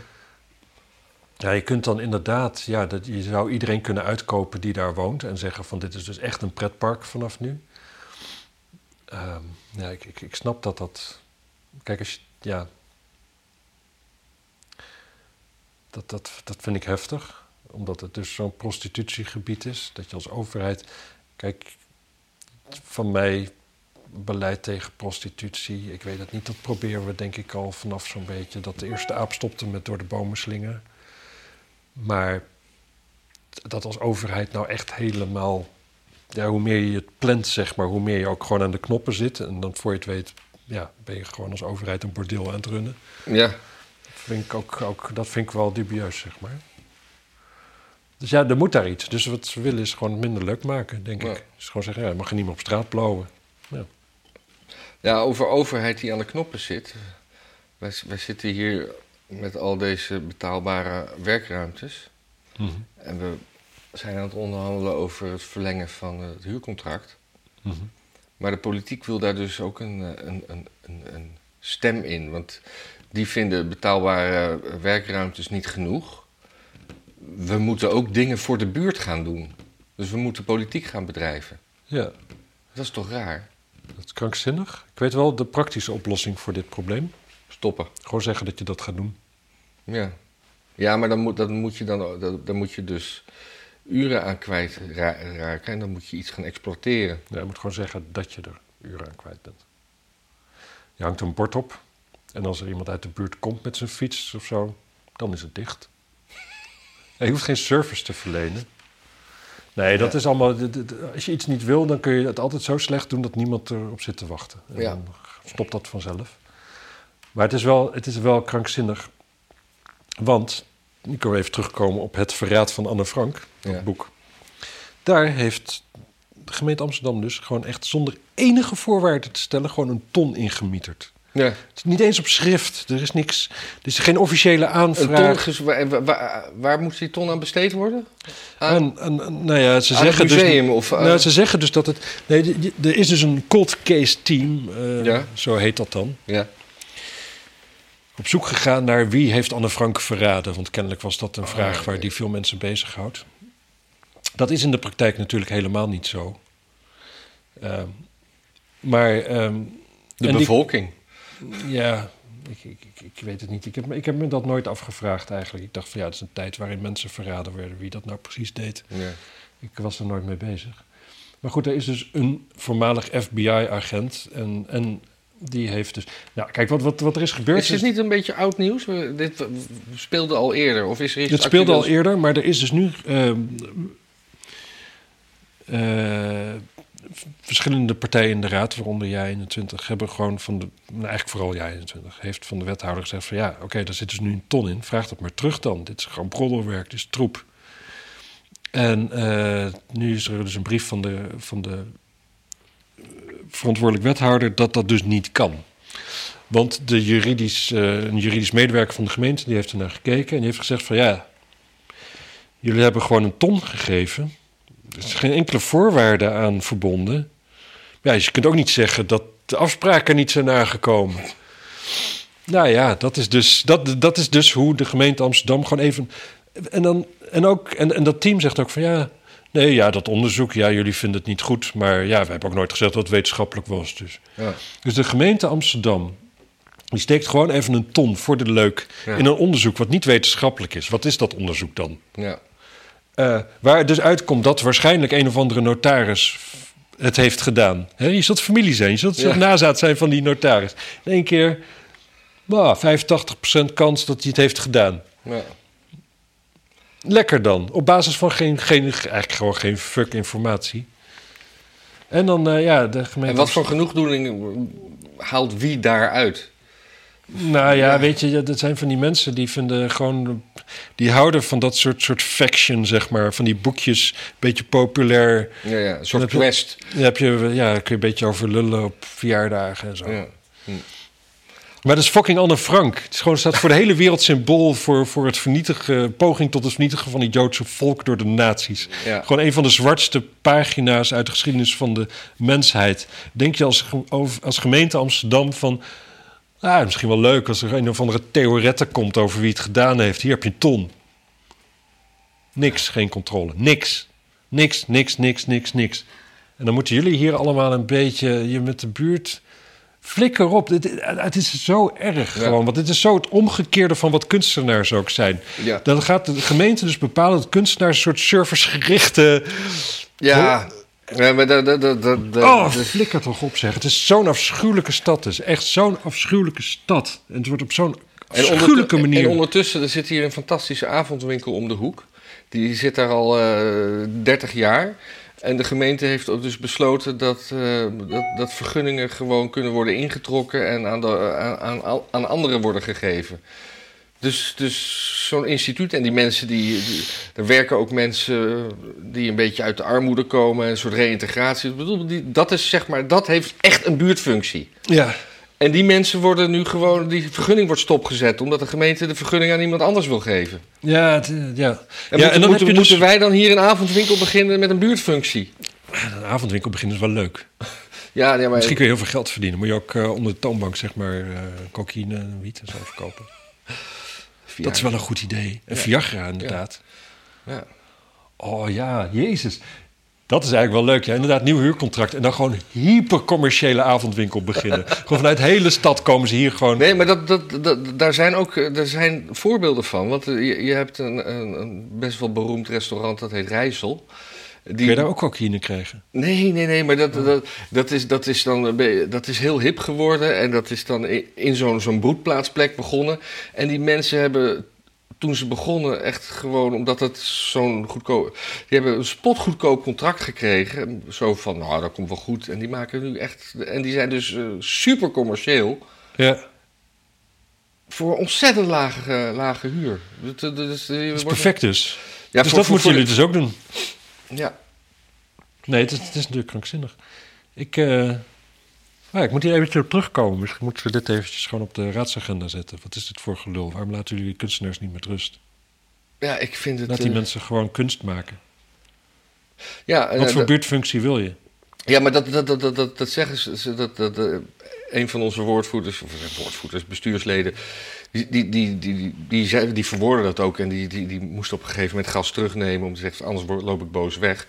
Ja, je kunt dan inderdaad, ja, dat, je zou iedereen kunnen uitkopen die daar woont en zeggen van dit is dus echt een pretpark vanaf nu. Ehm, ja, ik, ik, ik snap dat dat. Kijk, als je, ja. Dat, dat, dat vind ik heftig, omdat het dus zo'n prostitutiegebied is. Dat je als overheid. Kijk, van mij beleid tegen prostitutie. Ik weet het niet, dat proberen we denk ik al vanaf zo'n beetje. Dat de eerste aap stopte met door de bomen slingen. Maar dat als overheid nou echt helemaal... Ja, hoe meer je het plant, zeg maar, hoe meer je ook gewoon aan de knoppen zit. En dan voor je het weet, ja, ben je gewoon als overheid een bordeel aan het runnen. ja. Vind ik ook, ook, dat vind ik wel dubieus, zeg maar. Dus ja, er moet daar iets. Dus wat ze willen is gewoon minder leuk maken, denk Ja. ik. Dus gewoon zeggen, ja, je mag je niet meer op straat blowen. Ja, over overheid die aan de knoppen zit. Wij, wij zitten hier met al deze betaalbare werkruimtes. Mhm. En we zijn aan het onderhandelen over het verlengen van het huurcontract. Mhm. Maar de politiek wil daar dus ook een, eh, een, een, een, een stem in. Want die vinden betaalbare werkruimtes niet genoeg. we moeten ook dingen voor de buurt gaan doen. Dus we moeten politiek gaan bedrijven. Ja, Dat is toch raar? dat is krankzinnig. Ik weet wel de praktische oplossing voor dit probleem. Stoppen. Gewoon zeggen dat je dat gaat doen. Ja, ja maar dan moet, moet je dan, dan, dan moet je dus uren aan kwijt ra- raken. En dan moet je iets gaan exploiteren. Ja, je moet gewoon zeggen dat je er uren aan kwijt bent. Je hangt een bord op. En als er iemand uit de buurt komt met zijn fiets of zo, dan is het dicht. Je hoeft geen service te verlenen. Nee, dat is allemaal. Als je iets niet wil, dan kun je het altijd zo slecht doen dat niemand erop zit te wachten. En Ja. dan stopt dat vanzelf. Maar het is wel, het is wel krankzinnig. Want, ik wil even terugkomen op het verraad van Anne Frank, dat Ja. boek. Daar heeft de gemeente Amsterdam dus gewoon echt zonder enige voorwaarden te stellen, gewoon een ton ingemieterd. Ja. Het is niet eens op schrift. Er is niks. Er is geen officiële Een aanvraag. ton, ges- waar, waar- moet die ton aan besteed worden? Aan, nou ja, ze zeggen museum dus. of... Nou, ze zeggen dus dat het. Nee, er is dus een cold case team, eh, Ja. zo heet dat dan. ja. Op zoek gegaan naar wie heeft Anne Frank verraden. Want kennelijk was dat een Ah, vraag waar die veel mensen bezighoudt. Dat is in de praktijk natuurlijk helemaal niet zo. Ehm, maar ehm, De bevolking. Ja, ik, ik, ik, ik weet het niet. Ik heb, me- ik heb me dat nooit afgevraagd eigenlijk. Ik dacht van ja, het is een tijd waarin mensen verraden werden. Wie dat nou precies deed. Ja. Ik was er nooit mee bezig. Maar goed, er is dus een voormalig FBI-agent. En, en die heeft dus... Nou, kijk, wat, wat, wat er is gebeurd... Is dit niet een beetje oud nieuws? Dit speelde al eerder. Of is er iets Het speelde al eerder, maar er is dus nu... ehm, eh, verschillende partijen in de raad, waaronder jij 21, hebben gewoon van de... Nou, eigenlijk vooral jij 21, heeft van de wethouder gezegd van... ja, oké, daar zit dus nu een ton in. Vraag dat maar terug dan. Dit is gewoon broddelwerk, dit is troep. En eh, nu is er dus een brief van de, van de eh, verantwoordelijk wethouder... dat dat dus niet kan. Want de juridisch, eh, een juridisch medewerker van de gemeente die heeft er naar gekeken en die heeft gezegd van ja, jullie hebben gewoon een ton gegeven. Er is geen enkele voorwaarde aan verbonden. Ja, dus je kunt ook niet zeggen dat de afspraken niet zijn nagekomen. Nou ja, dat is dus, dat, dat is dus hoe de gemeente Amsterdam gewoon even. En, dan, en, ook, en, en dat team zegt ook van ja. Nee, ja, dat onderzoek, ja, jullie vinden het niet goed. Maar ja, we hebben ook nooit gezegd dat het wetenschappelijk was. Dus. Ja. Dus de gemeente Amsterdam. Die steekt gewoon even een ton voor de leuk Ja. in een onderzoek wat niet wetenschappelijk is. Wat is dat onderzoek dan? Ja. Eh, waar het dus uitkomt dat waarschijnlijk een of andere notaris het heeft gedaan. Je zult familie zijn, je zult Ja. nazaat zijn van die notaris. In één keer, nou, 85% kans dat hij het heeft gedaan. Ja. Lekker dan. Op basis van geen, geen, eigenlijk gewoon geen fuck informatie. En dan, eh, ja, de gemeente... En wat voor genoegdoening haalt wie daaruit? Nou ja, weet je, dat zijn van die mensen die vinden gewoon... Die houden van dat soort, soort faction, zeg maar. Van die boekjes, beetje populair. Ja, ja, een soort quest. Daar heb je, ja, kun je een beetje over lullen op verjaardagen en zo. Ja. Maar dat is fucking Anne Frank. Het is gewoon, staat voor de hele wereld symbool voor, voor het vernietigen, poging tot het vernietigen van het Joodse volk door de nazi's. Ja. Gewoon een van de zwartste pagina's uit de geschiedenis van de mensheid. Denk je als, als gemeente Amsterdam van... Ah, misschien wel leuk als er een of andere theorette komt over wie het gedaan heeft. Hier heb je een ton. Niks, geen controle. Niks. Niks, niks, niks, niks, niks. En dan moeten jullie hier allemaal een beetje je met de buurt... Flikker op. Dit- Het is zo erg Ja. gewoon. Want dit is zo het omgekeerde van wat kunstenaars ook zijn. Ja. Dan gaat de gemeente dus bepalen dat kunstenaars een soort servicegerichte... Ja, ja maar dat... dat, dat, dat, dat- Oh, dat- flikker toch op zeg. Het is zo'n afschuwelijke stad. Het is echt zo'n afschuwelijke stad. En het wordt op zo'n afschuwelijke manier... en ondertussen, er zit hier een fantastische avondwinkel om de hoek. Die zit daar al eh 30 jaar. En de gemeente heeft dus besloten dat, eh, dat, dat vergunningen gewoon kunnen worden ingetrokken en aan, de, aan, aan, aan anderen worden gegeven. Dus, dus zo'n instituut en die mensen die, die. Er werken ook mensen die een beetje uit de armoede komen, een soort reïntegratie. Ik bedoel, die, dat is zeg maar, dat heeft echt een buurtfunctie. Ja, En die mensen worden nu gewoon, die vergunning wordt stopgezet omdat de gemeente de vergunning aan iemand anders wil geven. ja, het, eh, ja. En, ja, moeten, en dan moeten, dus... moeten wij dan hier een avondwinkel beginnen met een buurtfunctie? Een avondwinkel beginnen is wel leuk. Ja, ja maar Misschien kun je heel veel geld verdienen. Moet je ook eh, onder de toonbank zeg maar eh cocaïne en wiet en zo verkopen. Dat is wel een goed idee. En Ja. Viagra inderdaad. Ja. Oh ja, jezus. Dat is eigenlijk wel leuk. Ja, inderdaad, nieuw huurcontract. En dan gewoon hypercommerciële avondwinkel beginnen. gewoon vanuit de hele stad komen ze hier gewoon... Nee, maar dat, dat, dat, daar zijn ook daar zijn voorbeelden van. Want eh, je, je hebt een, een, een best wel beroemd restaurant, dat heet Rijssel. Die... Kun je daar ook cocaïne krijgen? Nee, nee, nee, maar dat, dat, dat, is, dat, is dan, dat is heel hip geworden. En dat is dan in zo'n zo'n broedplaatsplek begonnen. En die mensen hebben toen ze begonnen, echt gewoon omdat het zo'n goedkoop. Die hebben een spotgoedkoop contract gekregen. Zo van, nou, dat komt wel goed. En die maken nu echt. En die zijn dus uh, super commercieel. Ja. Voor ontzettend lage, lage huur. Dat, dat, dat is, is perfect dus. Ja, dus voor, dat voor, moeten jullie dus ook doen. Ja. Nee, het is, het is natuurlijk krankzinnig. Ik. Uh... Ja, ik moet hier eventjes op terugkomen. Misschien moeten we dit eventjes gewoon op de raadsagenda zetten. Wat is dit voor gelul? Waarom laten jullie kunstenaars niet met rust? Ja, ik vind het... Laat die uh... mensen gewoon kunst maken. Ja, Wat uh, voor buurtfunctie wil je? Ja, maar dat, dat, dat, dat, dat zeggen ze... Dat, dat, een van onze woordvoerders, of woordvoerders, bestuursleden... Die, die, die, die, die, die, die verwoorden dat ook. En die, die, die moest op een gegeven moment gas terugnemen... om te zeggen, anders loop ik boos weg.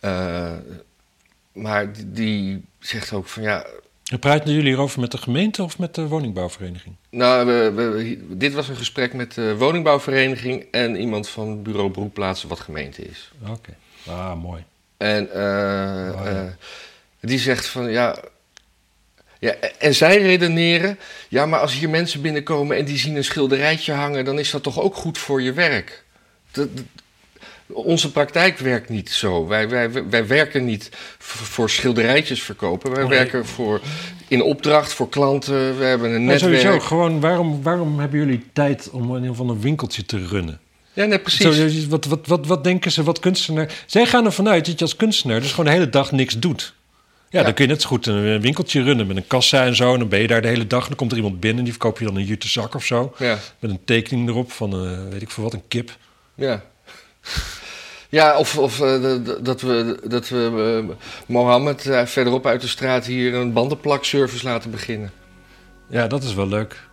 Uh, maar die, die zegt ook van ja en praten jullie hierover met de gemeente of met de woningbouwvereniging? Nou, we, we, dit was een gesprek met de woningbouwvereniging en iemand van bureau beroepplaatsen wat gemeente is. Oké, ah, mooi. En uh, oh, ja. uh, die zegt van ja, ja, en zij redeneren, ja, maar als hier mensen binnenkomen en die zien een schilderijtje hangen, dan is dat toch ook goed voor je werk. Dat, onze praktijk werkt niet zo. Wij, wij, wij werken niet voor schilderijtjes verkopen. Wij werken voor, in opdracht voor klanten. We hebben een netwerk. Sowieso, gewoon waarom, waarom hebben jullie tijd om in ieder geval een winkeltje te runnen? Ja, nee, precies. Zo, wat, wat, wat, wat denken ze, wat kunstenaar... Zij gaan ervan uit dat je als kunstenaar dus gewoon de hele dag niks doet. Ja, dan kun je net zo goed een winkeltje runnen met een kassa en zo. En dan ben je daar de hele dag. En dan komt er iemand binnen en die verkoop je dan een jute zak of zo. Ja. Met een tekening erop van, uh, weet ik veel wat, een kip. Ja. Ja, of, of uh, dat we, dat we uh, Mohammed uh, verderop uit de straat hier een bandenplakservice laten beginnen. Ja, dat is wel leuk.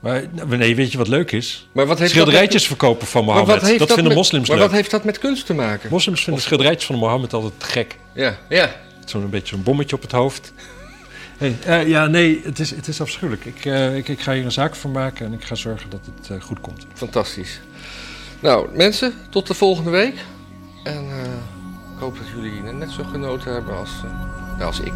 Maar nee, weet je wat leuk is? Maar wat heeft schilderijtjes met... verkopen van Mohammed. Dat, dat, vinden moslims maar leuk. wat heeft dat met kunst te maken? Moslims vinden of... schilderijtjes van Mohammed altijd gek. Ja, ja. Zo'n beetje een bommetje op het hoofd. Hey, ja, nee, het is, het is afschuwelijk. Ik, ik, ik, ga hier een zaak van maken en ik ga zorgen dat het goed komt. Fantastisch. Nou, mensen, tot de volgende week. En uh, ik hoop dat jullie net zo genoten hebben als, uh, als ik.